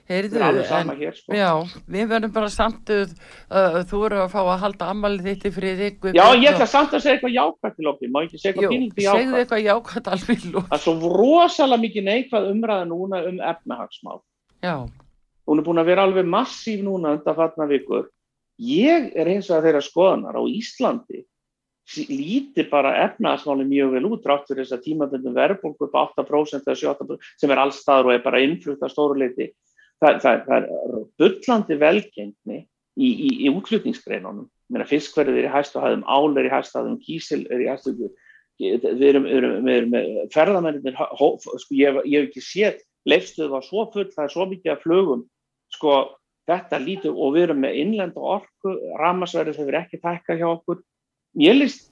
[SPEAKER 1] Heyrðu, en,
[SPEAKER 3] hér sko.
[SPEAKER 1] já, við verðum bara samtuð, uh, þú eru að fá að halda ammalið þitt í friði.
[SPEAKER 3] Já, ég ætla samt að segja eitthvað jákvæmt til okkur, má ekki segja eitthvað pínlítið
[SPEAKER 1] segðu
[SPEAKER 3] jákvæmt.
[SPEAKER 1] eitthvað jákvæmt alveg.
[SPEAKER 3] Það er svo rosalega mikið neikvæð umræða núna um efnahagsmál.
[SPEAKER 1] Já,
[SPEAKER 3] Hún er búin að vera alveg massíf núna undan fatna vikur. Ég er eins og að þeirra skoðanar á Íslandi líti bara efnahagsmáli mjög vel út rátt fyrir þess að tímabundum verðbólku upp á 8% eða 7% sem er allstaður og er bara innflutt að stóru leiti. Það, það, það er bullandi velgengni í, í, í útflutningsgreinunum. Fiskverðið er í hæstu hæðum, ál er í hæstu hæðum, kísil er í hæstu hæðum. Við erum, erum, erum ferðamennir, sko, ég, ég hef ekki séð, leifstuð var svo full, það er svo mikið af flugum, sko, þetta lítur og við erum með innlenda orku, ramasverðið hefur ekki tækkað hjá okkur. Ég list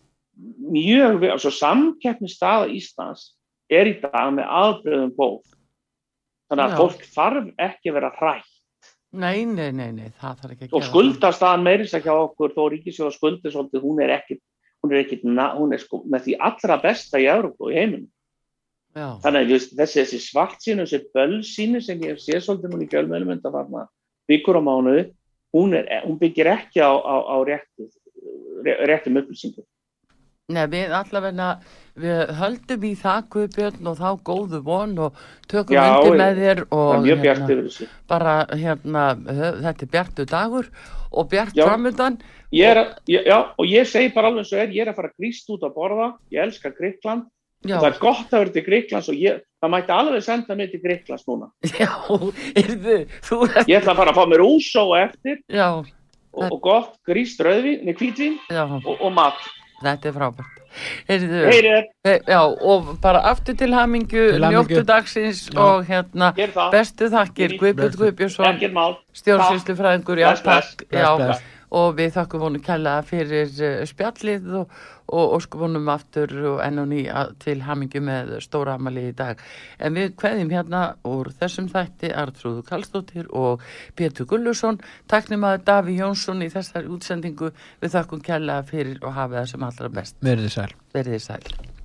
[SPEAKER 3] mjög samkeppni staða Íslands er í dag með aðbröðum góð. Þannig að fólk þarf ekki að vera hrætt
[SPEAKER 1] nei, nei, nei, nei, það þarf ekki að
[SPEAKER 3] og skuldastaðan meirins að hjá okkur þó ríkisjóða skuldi svolítið, hún er ekki hún er ekki, hún er sko með því allra besta í Európa og í heiminum.
[SPEAKER 1] Já,
[SPEAKER 3] Þannig að just, þessi, þessi svart sínu, þessi böll sínu sem ég sé svolítið núna í fjölmjölum undan farna vikur á mánuði, hún, er, hún byggir ekki á, á, á réttu, réttum upplýsingum.
[SPEAKER 1] Nei, við allavegna, við höldum í það Guðbjörn og þá góðu von og tökum
[SPEAKER 3] Já,
[SPEAKER 1] undir
[SPEAKER 3] ég-
[SPEAKER 1] með þér og
[SPEAKER 3] þessu.
[SPEAKER 1] bara hérna, þetta er bjartu dagur og bjart framöndan.
[SPEAKER 3] Er, já, og ég segi bara alveg eins og er, ég er að fara gríst út að borða, ég elska Gríkland,
[SPEAKER 1] Já,
[SPEAKER 3] það er gott að vera til Gríklands og ég, það mætti alveg senda mig til Gríklands núna. [LAUGHS]
[SPEAKER 1] já, erðu, þú ert,
[SPEAKER 3] Ég ætla að fara að fá mér úsó eftir
[SPEAKER 1] já,
[SPEAKER 3] og, og gott gríst hvítvín
[SPEAKER 1] já,
[SPEAKER 3] og, og mat.
[SPEAKER 1] Þetta er frábært. Eh, Já, og bara aftur til hamingju. njóttu dagsins
[SPEAKER 2] Já.
[SPEAKER 1] og hérna, bestu þakkir, Guðbjörn. Guðbjörnsson,
[SPEAKER 3] ekkert mál.
[SPEAKER 1] stjórnsýslufræðingur, já, takk, já, og við þakkum honum kella fyrir uh, spjallið og, og, honum aftur og enn og ný til hamingju með stóra amali í dag. En við kveðjum hérna úr þessum þætti Artrúðu Kallstóttir og Pétur Gullusson, taknum að Daví Jónsson í þessari útsendingu, við þakkum kella fyrir og hafa það sem allra best.
[SPEAKER 2] Verðið sæl.
[SPEAKER 1] Verðið sæl.